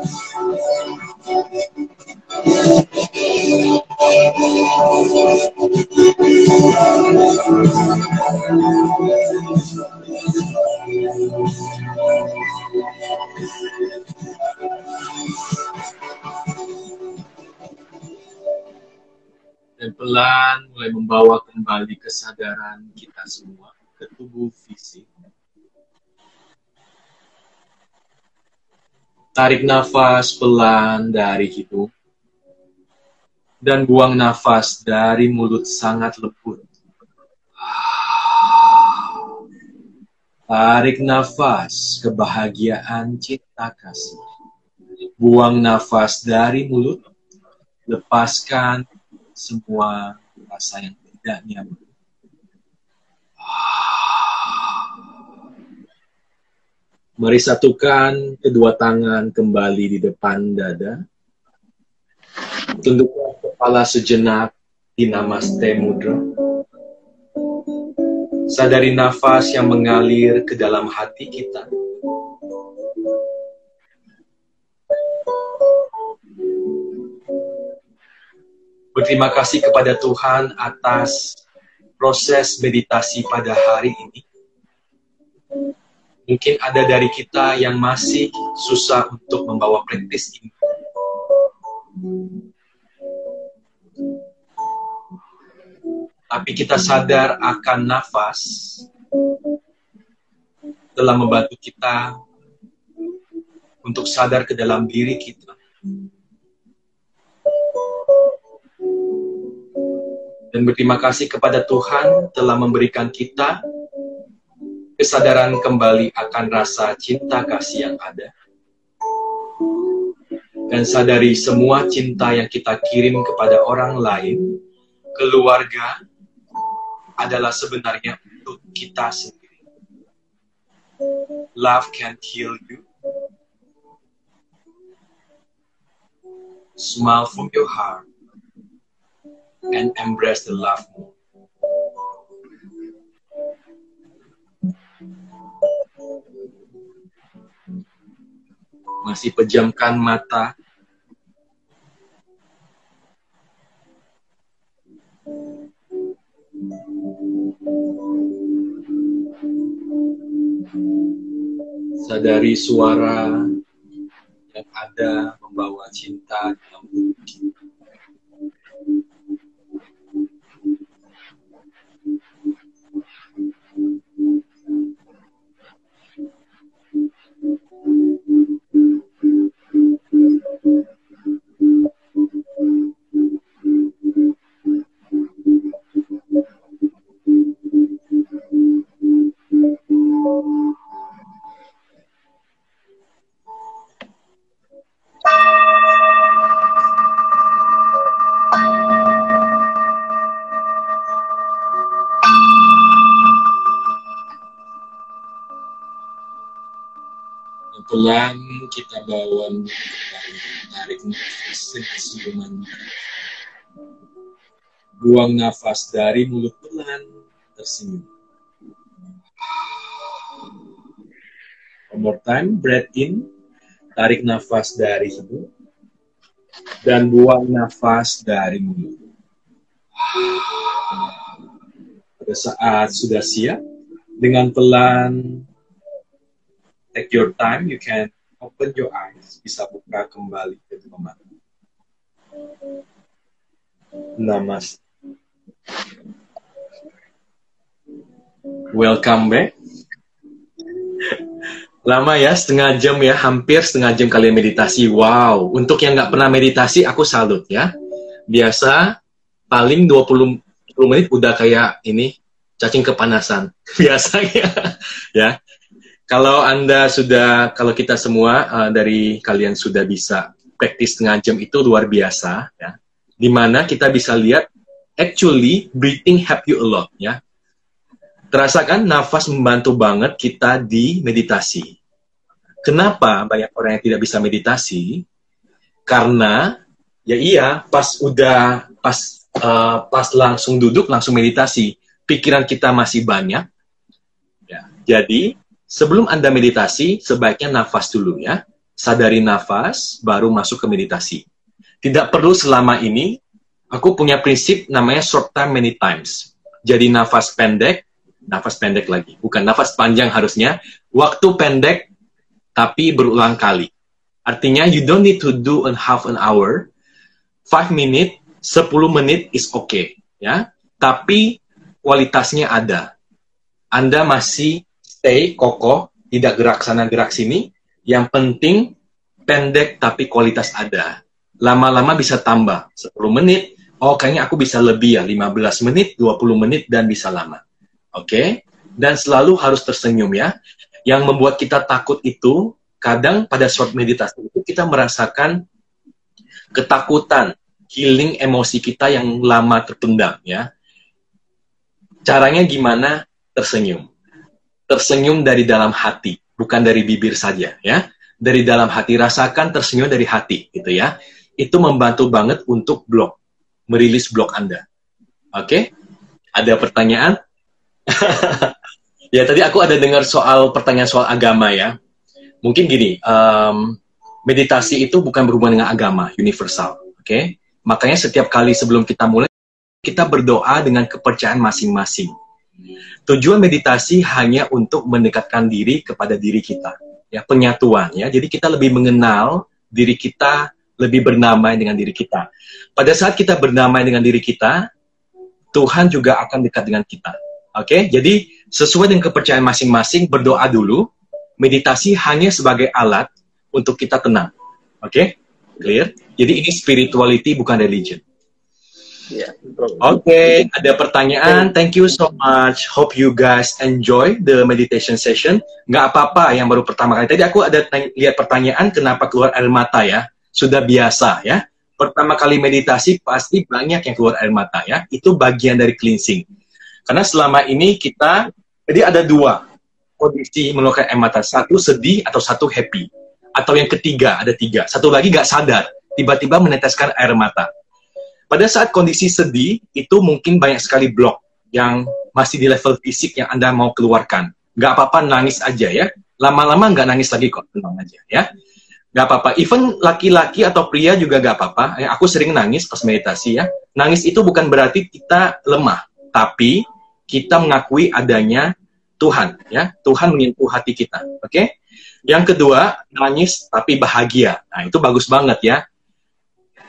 dan pelan mulai membawa kembali kesadaran kita semua ke tubuh fisik. Tarik nafas pelan dari hidung dan buang nafas dari mulut sangat lembut. Tarik nafas kebahagiaan cinta kasih. Buang nafas dari mulut, lepaskan semua rasa yang tidak nyaman. Mari satukan kedua tangan kembali di depan dada. Tundukkan kepala sejenak di namaste mudra. Sadari nafas yang mengalir ke dalam hati kita. Berterima kasih kepada Tuhan atas proses meditasi pada hari ini. Mungkin ada dari kita yang masih susah untuk membawa praktis ini. Tapi kita sadar akan nafas telah membantu kita untuk sadar ke dalam diri kita. Dan berterima kasih kepada Tuhan telah memberikan kita kesadaran kembali akan rasa cinta kasih yang ada. Dan sadari semua cinta yang kita kirim kepada orang lain, keluarga, adalah sebenarnya untuk kita sendiri. Love can heal you. Smile from your heart and embrace the love more. Masih pejamkan mata. Sadari suara yang ada membawa cinta dalam tubuh kita. Kita bawa tarik nafas senyuman buang nafas dari mulut pelan tersenyum. One more time breath in tarik nafas dari hidung dan buang nafas dari mulut. Pada saat sudah siap, dengan pelan, take your time, you can open your eyes, bisa buka kembali ke teman. Namaste. Welcome back. Lama ya, setengah jam ya, hampir setengah jam kalian meditasi. Wow, untuk yang nggak pernah meditasi, aku salut ya. Biasa paling 20 menit udah kayak ini, cacing kepanasan. Biasanya ya. Kalau Anda sudah, kalau kita semua uh, dari kalian sudah bisa praktis setengah jam itu luar biasa ya. Di mana kita bisa lihat actually breathing help you a lot ya Terasa kan nafas membantu banget kita di meditasi. Kenapa banyak orang yang tidak bisa meditasi? Karena ya iya pas udah pas uh, pas langsung duduk langsung meditasi, pikiran kita masih banyak. Ya, jadi sebelum Anda meditasi sebaiknya nafas dulu ya. Sadari nafas baru masuk ke meditasi. Tidak perlu selama ini aku punya prinsip namanya short time many times. Jadi nafas pendek, nafas pendek lagi. Bukan nafas panjang harusnya. Waktu pendek, tapi berulang kali. Artinya, you don't need to do in half an hour. Five minute, 10 menit is okay. ya. Tapi kualitasnya ada. Anda masih stay kokoh, tidak gerak sana gerak sini. Yang penting pendek tapi kualitas ada. Lama-lama bisa tambah 10 menit. Oh, kayaknya aku bisa lebih ya, 15 menit, 20 menit dan bisa lama. Oke? Okay? Dan selalu harus tersenyum ya. Yang membuat kita takut itu kadang pada short meditasi itu kita merasakan ketakutan, healing emosi kita yang lama terpendam ya. Caranya gimana? Tersenyum. Tersenyum dari dalam hati, bukan dari bibir saja ya. Dari dalam hati rasakan tersenyum dari hati gitu ya. Itu membantu banget untuk blok, merilis blok Anda. Oke? Okay? Ada pertanyaan? ya tadi aku ada dengar soal pertanyaan soal agama ya. Mungkin gini, um, meditasi itu bukan berhubungan dengan agama universal, oke? Okay? Makanya setiap kali sebelum kita mulai kita berdoa dengan kepercayaan masing-masing. Tujuan meditasi hanya untuk mendekatkan diri kepada diri kita, ya penyatuan ya. Jadi kita lebih mengenal diri kita, lebih bernamai dengan diri kita. Pada saat kita bernamai dengan diri kita, Tuhan juga akan dekat dengan kita. Oke, jadi sesuai dengan kepercayaan masing-masing berdoa dulu. Meditasi hanya sebagai alat untuk kita tenang. Oke, clear? Jadi ini spirituality bukan religion. Yeah. Oke, okay, ada pertanyaan. Thank you so much. Hope you guys enjoy the meditation session. Nggak apa-apa yang baru pertama kali. Tadi aku ada lihat pertanyaan kenapa keluar air mata ya. Sudah biasa ya. Pertama kali meditasi pasti banyak yang keluar air mata ya. Itu bagian dari cleansing karena selama ini kita, jadi ada dua kondisi mengeluarkan air mata. Satu sedih atau satu happy. Atau yang ketiga, ada tiga. Satu lagi nggak sadar, tiba-tiba meneteskan air mata. Pada saat kondisi sedih, itu mungkin banyak sekali blok yang masih di level fisik yang Anda mau keluarkan. Nggak apa-apa nangis aja ya. Lama-lama nggak nangis lagi kok, tenang aja ya. Nggak apa-apa. Even laki-laki atau pria juga nggak apa-apa. Ya, aku sering nangis pas meditasi ya. Nangis itu bukan berarti kita lemah. Tapi kita mengakui adanya Tuhan ya Tuhan menyentuh hati kita oke okay? yang kedua nangis tapi bahagia nah itu bagus banget ya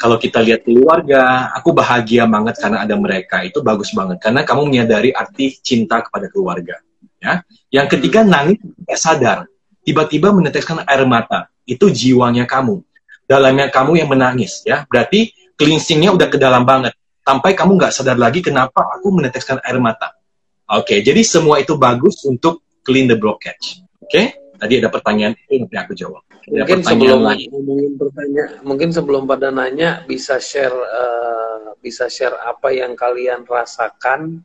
kalau kita lihat keluarga aku bahagia banget karena ada mereka. Itu bagus banget. Karena kamu menyadari arti cinta kepada keluarga ya. Yang ketiga nangis tidak sadar. Tiba-tiba meneteskan air mata. Itu jiwanya kamu. Dalamnya kamu yang menangis ya. Berarti cleansingnya udah ke dalam banget. Sampai kamu nggak sadar lagi kenapa aku meneteskan air mata. Oke, okay, jadi semua itu bagus untuk clean the blockage. Oke, okay? tadi ada pertanyaan nanti aku jawab. Mungkin sebelum ngomongin pertanyaan, mungkin sebelum pada nanya bisa share uh, bisa share apa yang kalian rasakan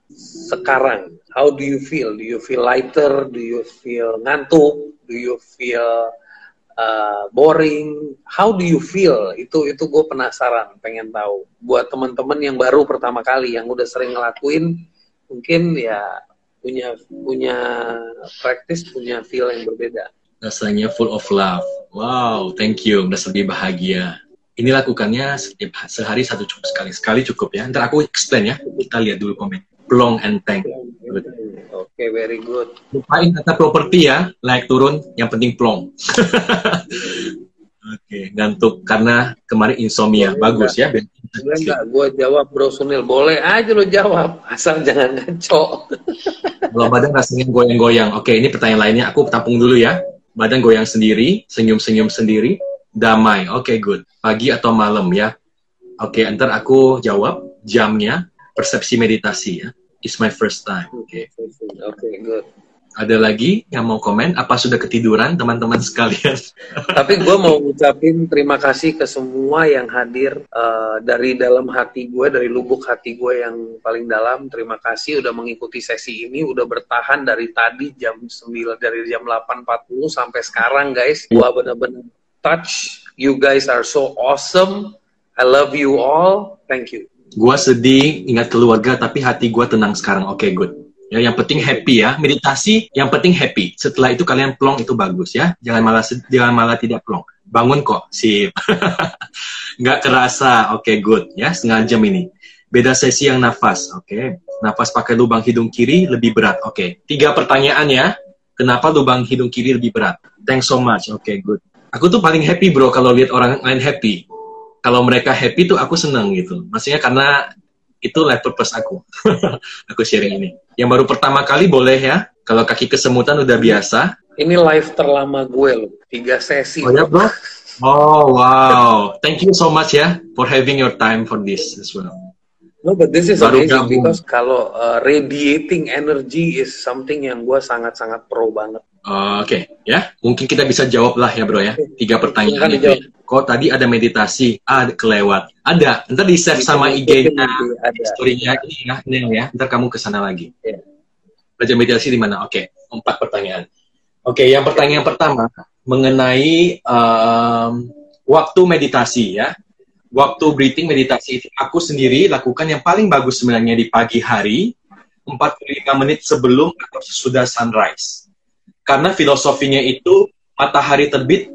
sekarang. How do you feel? Do you feel lighter? Do you feel ngantuk? Do you feel uh, boring? How do you feel? Itu itu gue penasaran, pengen tahu. Buat teman-teman yang baru pertama kali, yang udah sering ngelakuin mungkin ya punya punya praktis punya feel yang berbeda rasanya full of love wow thank you merasa lebih bahagia Ini lakukannya setiap sehari satu cukup sekali. Sekali cukup ya. Ntar aku explain ya. Kita lihat dulu komen. Plong and tank. Oke, okay, very good. Lupain kata properti ya. Like turun, yang penting plong. Oke, okay, ngantuk karena kemarin insomnia. Boleh Bagus enggak. ya. Boleh enggak? Gue jawab Bro Sunil. Boleh aja lo jawab. Asal jangan ngaco. Kalau badan rasanya goyang-goyang. Oke, ini pertanyaan lainnya. Aku tampung dulu ya. Badan goyang sendiri, senyum-senyum sendiri damai. Oke, okay, good. Pagi atau malam ya. Oke, okay, ntar aku jawab jamnya persepsi meditasi ya. It's my first time. Oke. Okay. Oke, okay, good. Ada lagi yang mau komen? Apa sudah ketiduran teman-teman sekalian? Tapi gue mau ucapin terima kasih ke semua yang hadir uh, dari dalam hati gue, dari lubuk hati gue yang paling dalam. Terima kasih udah mengikuti sesi ini, udah bertahan dari tadi jam 9 dari jam 8.40 sampai sekarang guys. Gue bener-bener touch. You guys are so awesome. I love you all. Thank you. Gua sedih ingat keluarga tapi hati gua tenang sekarang. Oke, okay, good. Ya, yang penting happy ya. Meditasi yang penting happy. Setelah itu kalian plong itu bagus ya. Jangan malah jangan malah tidak plong. Bangun kok, sip. Nggak kerasa. Oke, okay, good ya. Setengah jam ini. Beda sesi yang nafas. Oke. Okay. Nafas pakai lubang hidung kiri lebih berat. Oke. Okay. Tiga pertanyaan ya. Kenapa lubang hidung kiri lebih berat? Thanks so much. Oke, okay, good aku tuh paling happy bro kalau lihat orang lain happy kalau mereka happy tuh aku seneng gitu maksudnya karena itu life purpose aku. Aku sharing ini. Yang baru pertama kali boleh ya. Kalau kaki kesemutan udah biasa. Ini live terlama gue loh. Tiga sesi. Oh ya bro? Oh wow. Thank you so much ya for having your time for this as well. No, but this is Baru amazing gabung. because kalau uh, radiating energy is something yang gue sangat-sangat pro banget. Uh, Oke, okay. ya. Mungkin kita bisa jawab lah ya bro ya. Tiga pertanyaan itu. Ya. Kok tadi ada meditasi? Ah, kelewat. Ada. Ntar di save sama IG-nya, historinya ini ya, ini ya. Ntar kamu ke sana lagi. Yeah. Belajar meditasi di mana? Oke, okay. empat pertanyaan. Oke, okay, yang pertanyaan pertama mengenai um, waktu meditasi ya waktu breathing meditasi itu aku sendiri lakukan yang paling bagus sebenarnya di pagi hari 45 menit sebelum atau sesudah sunrise. Karena filosofinya itu matahari terbit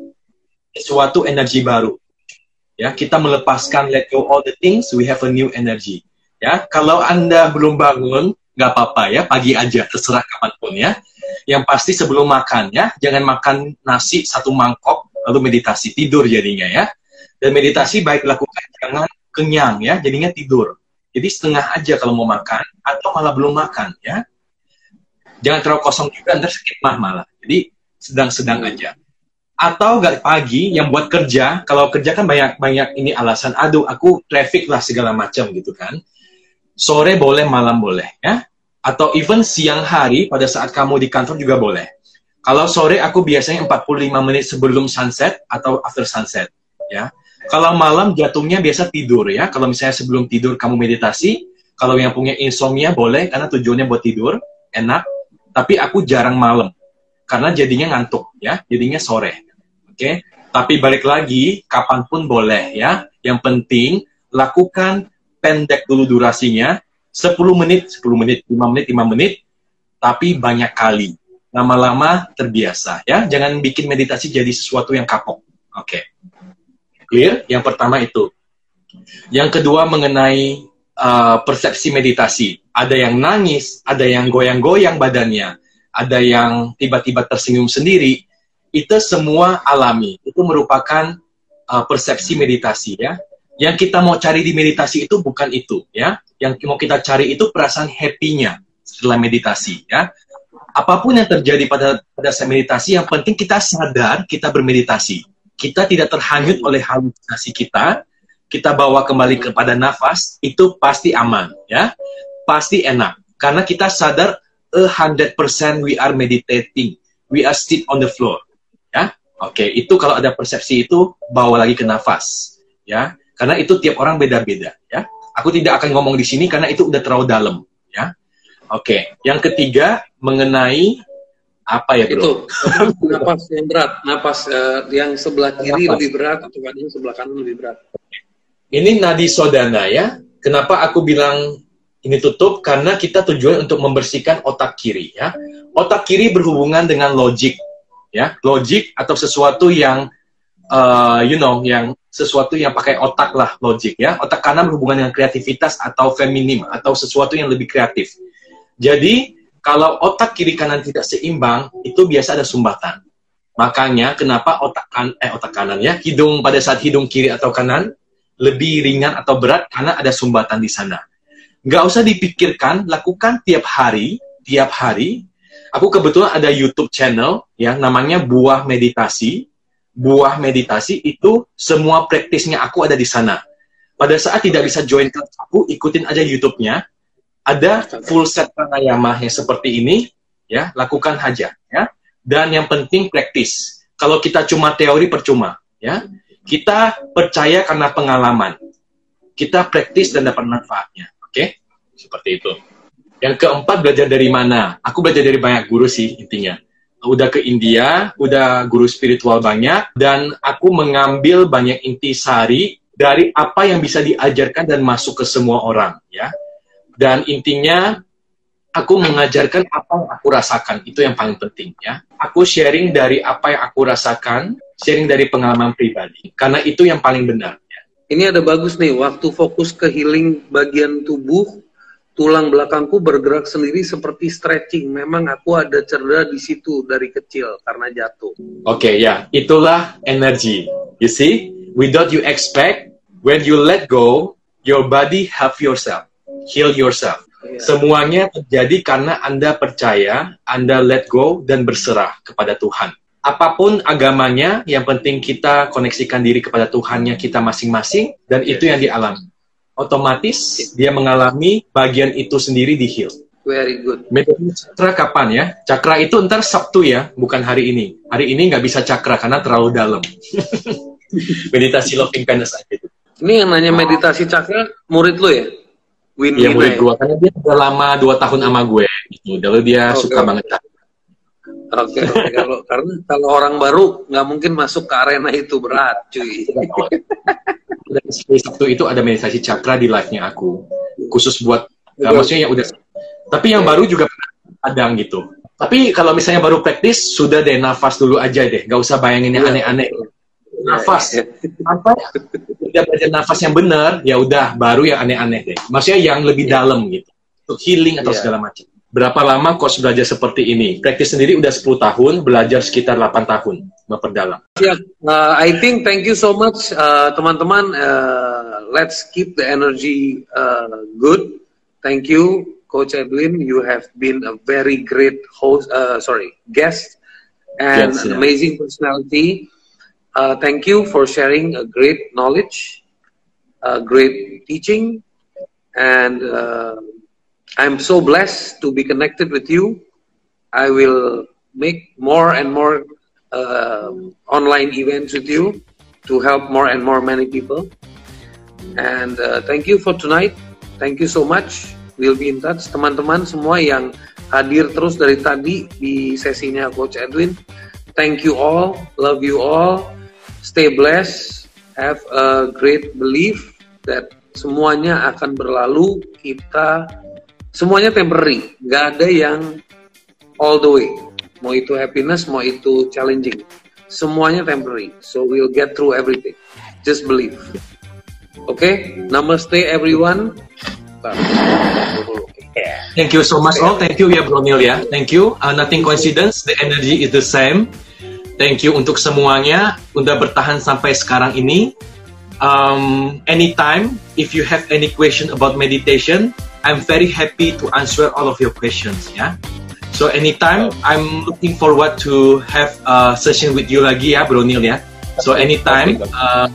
suatu energi baru. Ya, kita melepaskan let go all the things, we have a new energy. Ya, kalau Anda belum bangun, nggak apa-apa ya, pagi aja, terserah kapan pun ya. Yang pasti sebelum makan ya, jangan makan nasi satu mangkok lalu meditasi tidur jadinya ya dan meditasi baik dilakukan jangan kenyang ya, jadinya tidur. Jadi setengah aja kalau mau makan atau malah belum makan ya. Jangan terlalu kosong juga, ntar sakit mah malah. Jadi sedang-sedang aja. Atau gak pagi yang buat kerja, kalau kerja kan banyak-banyak ini alasan, aduh aku traffic lah segala macam gitu kan. Sore boleh, malam boleh ya. Atau even siang hari pada saat kamu di kantor juga boleh. Kalau sore aku biasanya 45 menit sebelum sunset atau after sunset ya. Kalau malam jatuhnya biasa tidur ya. Kalau misalnya sebelum tidur kamu meditasi, kalau yang punya insomnia boleh karena tujuannya buat tidur, enak. Tapi aku jarang malam karena jadinya ngantuk ya, jadinya sore. Oke. Okay? Tapi balik lagi, kapan pun boleh ya. Yang penting lakukan pendek dulu durasinya, 10 menit, 10 menit, 5 menit, 5 menit, tapi banyak kali. Lama-lama terbiasa ya. Jangan bikin meditasi jadi sesuatu yang kapok. Oke. Okay. Clear? Yang pertama itu. Yang kedua mengenai uh, persepsi meditasi. Ada yang nangis, ada yang goyang-goyang badannya, ada yang tiba-tiba tersenyum sendiri. Itu semua alami. Itu merupakan uh, persepsi meditasi ya. Yang kita mau cari di meditasi itu bukan itu ya. Yang mau kita cari itu perasaan happy-nya setelah meditasi ya. Apa pun yang terjadi pada pada saat meditasi, yang penting kita sadar kita bermeditasi kita tidak terhanyut oleh halusinasi kita, kita bawa kembali kepada nafas, itu pasti aman, ya. Pasti enak. Karena kita sadar a hundred percent we are meditating. We are sit on the floor. Ya. Oke, okay. itu kalau ada persepsi itu bawa lagi ke nafas, ya. Karena itu tiap orang beda-beda, ya. Aku tidak akan ngomong di sini karena itu udah terlalu dalam, ya. Oke, okay. yang ketiga mengenai apa ya bro? Itu napas yang berat, napas uh, yang sebelah kiri napas. lebih berat atau yang sebelah kanan lebih berat. Ini nadi sodana ya. Kenapa aku bilang ini tutup? Karena kita tujuan untuk membersihkan otak kiri ya. Otak kiri berhubungan dengan logik ya, logik atau sesuatu yang uh, you know, yang sesuatu yang pakai otak lah, logik ya. Otak kanan berhubungan dengan kreativitas atau feminim atau sesuatu yang lebih kreatif. Jadi kalau otak kiri kanan tidak seimbang, itu biasa ada sumbatan. Makanya kenapa otak kan eh otak kanan ya, hidung pada saat hidung kiri atau kanan lebih ringan atau berat karena ada sumbatan di sana. Nggak usah dipikirkan, lakukan tiap hari, tiap hari. Aku kebetulan ada YouTube channel ya, namanya Buah Meditasi buah meditasi itu semua praktisnya aku ada di sana. Pada saat tidak bisa join kelas aku, ikutin aja YouTube-nya. Ada full set pranayama yang seperti ini, ya lakukan aja, ya. Dan yang penting praktis. Kalau kita cuma teori percuma, ya. Kita percaya karena pengalaman. Kita praktis dan dapat manfaatnya, oke? Okay? Seperti itu. Yang keempat belajar dari mana? Aku belajar dari banyak guru sih intinya udah ke India, udah guru spiritual banyak, dan aku mengambil banyak intisari dari apa yang bisa diajarkan dan masuk ke semua orang, ya. Dan intinya, aku mengajarkan apa yang aku rasakan, itu yang paling penting, ya. Aku sharing dari apa yang aku rasakan, sharing dari pengalaman pribadi, karena itu yang paling benar. Ini ada bagus nih, waktu fokus ke healing bagian tubuh, tulang belakangku bergerak sendiri seperti stretching. Memang aku ada cedera di situ dari kecil karena jatuh. Oke okay, ya, itulah energi. You see, without you expect, when you let go, your body help yourself, heal yourself. Yeah. Semuanya terjadi karena Anda percaya, Anda let go dan berserah kepada Tuhan. Apa pun agamanya, yang penting kita koneksikan diri kepada Tuhannya kita masing-masing dan itu yang dialami otomatis dia mengalami bagian itu sendiri di heal. Very good. Metode cakra kapan ya? Cakra itu ntar Sabtu ya, bukan hari ini. Hari ini nggak bisa cakra karena terlalu dalam. meditasi loving kindness aja itu. Ini yang nanya meditasi cakra, murid lo ya? Win Iya murid gue, karena dia udah lama dua tahun sama gue. Gitu. Lalu dia okay. suka banget Oke, okay, okay. kalau karena kalau orang baru nggak mungkin masuk ke arena itu berat, cuy. dan Sabtu itu ada meditasi cakra di live-nya aku. Khusus buat uh, maksudnya yang udah. Tapi yang baru juga ada gitu. Tapi kalau misalnya baru praktis sudah deh nafas dulu aja deh. Nggak usah bayangin yang iya. aneh-aneh. Nafas. Apa? Udah belajar nafas yang benar ya udah baru yang aneh-aneh deh. Maksudnya yang lebih yeah. dalam gitu. Untuk healing atau yeah. segala macam Berapa lama coach belajar seperti ini? Praktis sendiri udah 10 tahun, belajar sekitar 8 tahun memperdalam. Yeah, uh, I think thank you so much uh, teman-teman. Uh, let's keep the energy uh, good. Thank you Coach Edwin. You have been a very great host, uh, sorry, guest and yes, an yeah. amazing personality. Uh, thank you for sharing a great knowledge, a great teaching, and uh, I'm so blessed to be connected with you. I will make more and more uh, online events with you to help more and more many people. And uh, thank you for tonight. Thank you so much. We'll be in touch. Teman-teman semua yang hadir terus dari tadi di sesinya Coach Edwin. Thank you all. Love you all. Stay blessed. Have a great belief that semuanya akan berlalu. Kita semuanya temporary nggak ada yang all the way mau itu happiness mau itu challenging semuanya temporary so we'll get through everything just believe oke okay? namaste everyone Thank you so much all. Thank you ya Bro Neil ya. Thank you. Uh, nothing coincidence. The energy is the same. Thank you untuk semuanya. Udah bertahan sampai sekarang ini. Um, anytime, if you have any question about meditation, I'm very happy to answer all of your questions. Yeah. So anytime I'm looking forward to have a session with you lagi ya, Bro Neil ya. So anytime. Uh,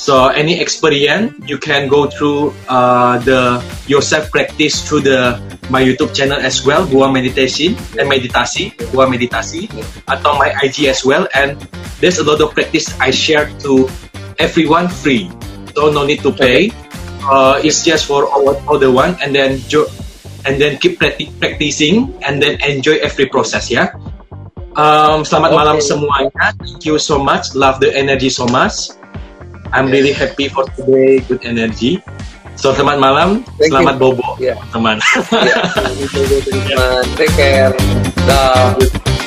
so any experience you can go through uh, the your self practice through the my YouTube channel as well, Gua Meditation and Meditasi, Gua Meditasi, atau my IG as well. And there's a lot of practice I share to everyone free, so no need to pay. Okay uh, it's just for all, all the one and then and then keep practicing and then enjoy every process ya. Um, selamat okay. malam semuanya. Thank you so much. Love the energy so much. I'm yes. really happy for today. Good energy. So selamat malam. Thank selamat you. bobo, yeah. teman. yeah. Take care. Dah.